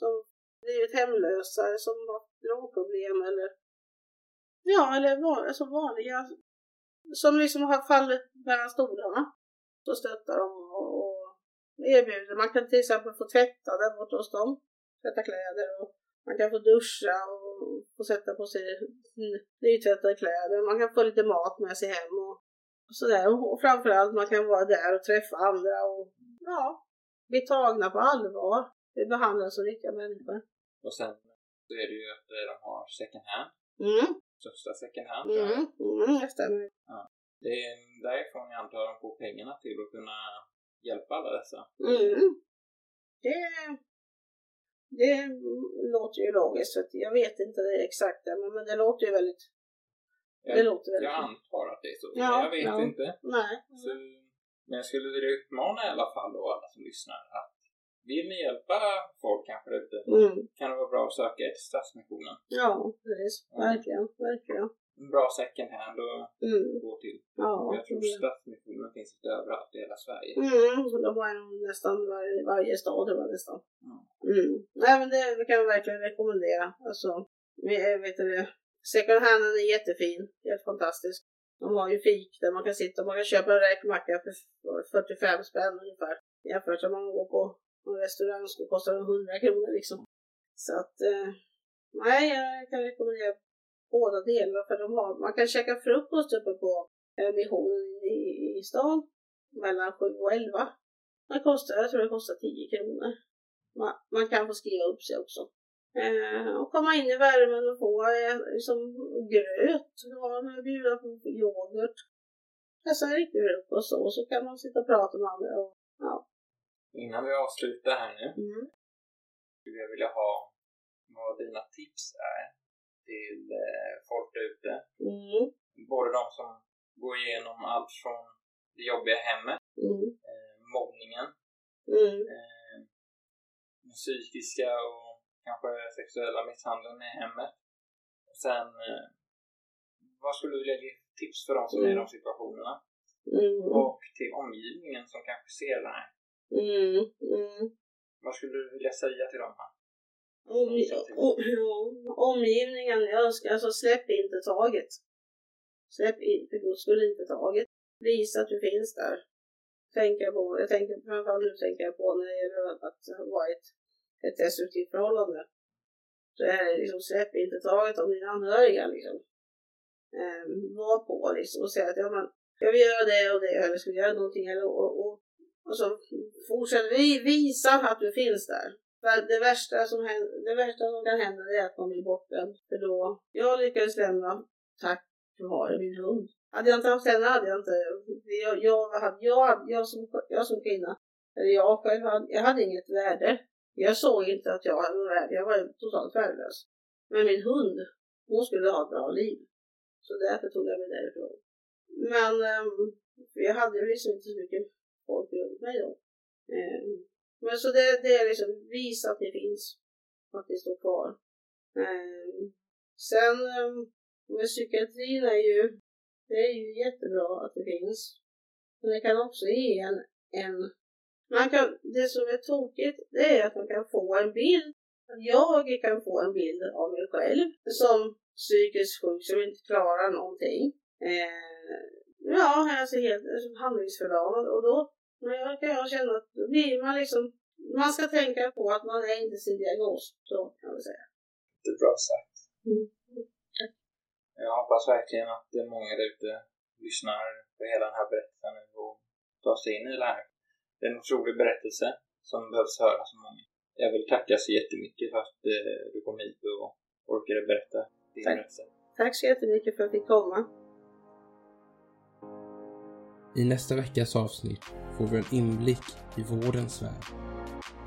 som blivit hemlösa, som har drogproblem eller ja, eller var, alltså vanliga som liksom har fallit mellan stolarna. Så stöttar de och, och erbjuder. Man kan till exempel få tvätta där borta hos dem. Tvätta kläder och man kan få duscha och få sätta på sig nytvättade kläder. Man kan få lite mat med sig hem och, och sådär. Och framförallt man kan vara där och träffa andra och ja, bli tagna på allvar. Vi behandlar som riktiga människor. Och sen så är det ju att de har second hand. Mm. Största second hand. Mm, mm, det stämmer. Ja. Det är därifrån jag antar de får pengarna till att kunna hjälpa alla dessa. Mm. Det, det låter ju logiskt. För jag vet inte det exakta, men, men det låter ju väldigt... Jag, det låter väldigt jag antar att det är så. Ja, jag vet ja. inte. Nej. Så, men jag skulle vilja utmana i alla fall då alla som lyssnar att vill ni hjälpa folk kanske där ute Mm. kan det vara bra att söka er till Stadsmissionen. Ja, precis. Verkligen, verkligen. En bra second hand att Mm. gå till. Ja, Och jag tror det- Stadsmissionen finns lite överallt i hela Sverige. Mm, de har ju nästan varje, varje stad tror jag nästan. Mm. Mm. Nej men det kan jag verkligen rekommendera. Alltså, vet du det, second handen är jättefin, helt fantastisk. De har ju fik där man kan sitta, man kan köpa en räkmacka för 45 spänn ungefär. Jämfört med om man går på en restaurang så kostar det 100 kronor liksom. Så att, eh, nej jag kan rekommendera båda delarna för de har, man kan käka frukost uppe på eh, missionen i, i stan mellan 7 och 11. Det kostar, jag tror det kostar 10 kronor. Man, man kan få skriva upp sig också. Eh, och komma in i värmen och få eh, liksom gröt. Ja, de bjuder på yoghurt. Alltså en riktig frukost och så kan man sitta och prata med andra. Och, ja. Innan vi avslutar här nu Mm. skulle jag vilja ha vad dina tips är till eh, folk där ute. Mm. Både de som går igenom allt från det jobbiga hemmet, Mm. eh, mobbningen, Mm. eh, den psykiska och kanske sexuella misshandeln i hemmet. Och sen, eh, vad skulle du vilja ge tips för de som är i de situationerna? Mm. Och till omgivningen som kanske ser det här. Mm. Mm. Vad skulle du vilja säga till dem? Om, om, omgivningen, jag önskar alltså släpp inte taget. Släpp inte för guds skull inte taget. Visa att du finns där. Tänker på, jag tänker framförallt nu tänker jag på när det gäller att vara ett, ett destruktivt förhållande. Så är det liksom släpp inte taget om dina anhöriga liksom. Um, var på liksom och säga att ja men jag vill göra det och det eller ska vi göra någonting eller och, och, och så fortsätt vi, visa att du finns där. För det värsta som, händer, det värsta som kan hända det är att man blir bortglömd. För då, jag lyckades lämna tack vare min hund. Hade jag inte haft henne hade jag inte, jag, jag, hade, jag, jag, som, jag som kvinna, eller jag själv, hade, jag hade inget värde. Jag såg inte att jag hade något värde, jag var totalt värdelös. Men min hund, hon skulle ha ett bra liv. Så därför tog jag mig därifrån. Men um, jag hade liksom inte så mycket folk runt mig då. Um, men så det, det är liksom, visa att det finns. Att det står kvar. Um, sen um, med psykiatrin är ju, det är ju jättebra att det finns. Men det kan också ge en, en man kan, det som är tokigt, det är att man kan få en bild. Jag kan få en bild av mig själv som psykiskt sjuk som inte klarar någonting. Eh, ja, alltså helt alltså, handlingsförlamad och då men jag kan jag känna att blir man liksom, man ska tänka på att man är inte sin diagnos, så kan vi säga. Det är bra sagt. Mm. Jag hoppas verkligen att många där ute lyssnar på hela den här berättelsen och ta sig in i det här. Det är en otrolig berättelse som behövs höra så många. Jag vill tacka så jättemycket för att eh, du kom hit och orkade berätta din Tack. berättelse. Tack så jättemycket för att jag fick komma. I nästa veckas avsnitt får vi en inblick i vårdens värld.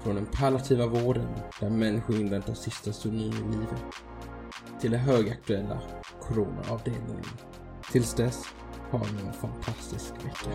Från den palliativa vården, där människor inväntar sista stunden i livet, till den högaktuella coronaavdelningen. Tills dess, ha en fantastisk vecka.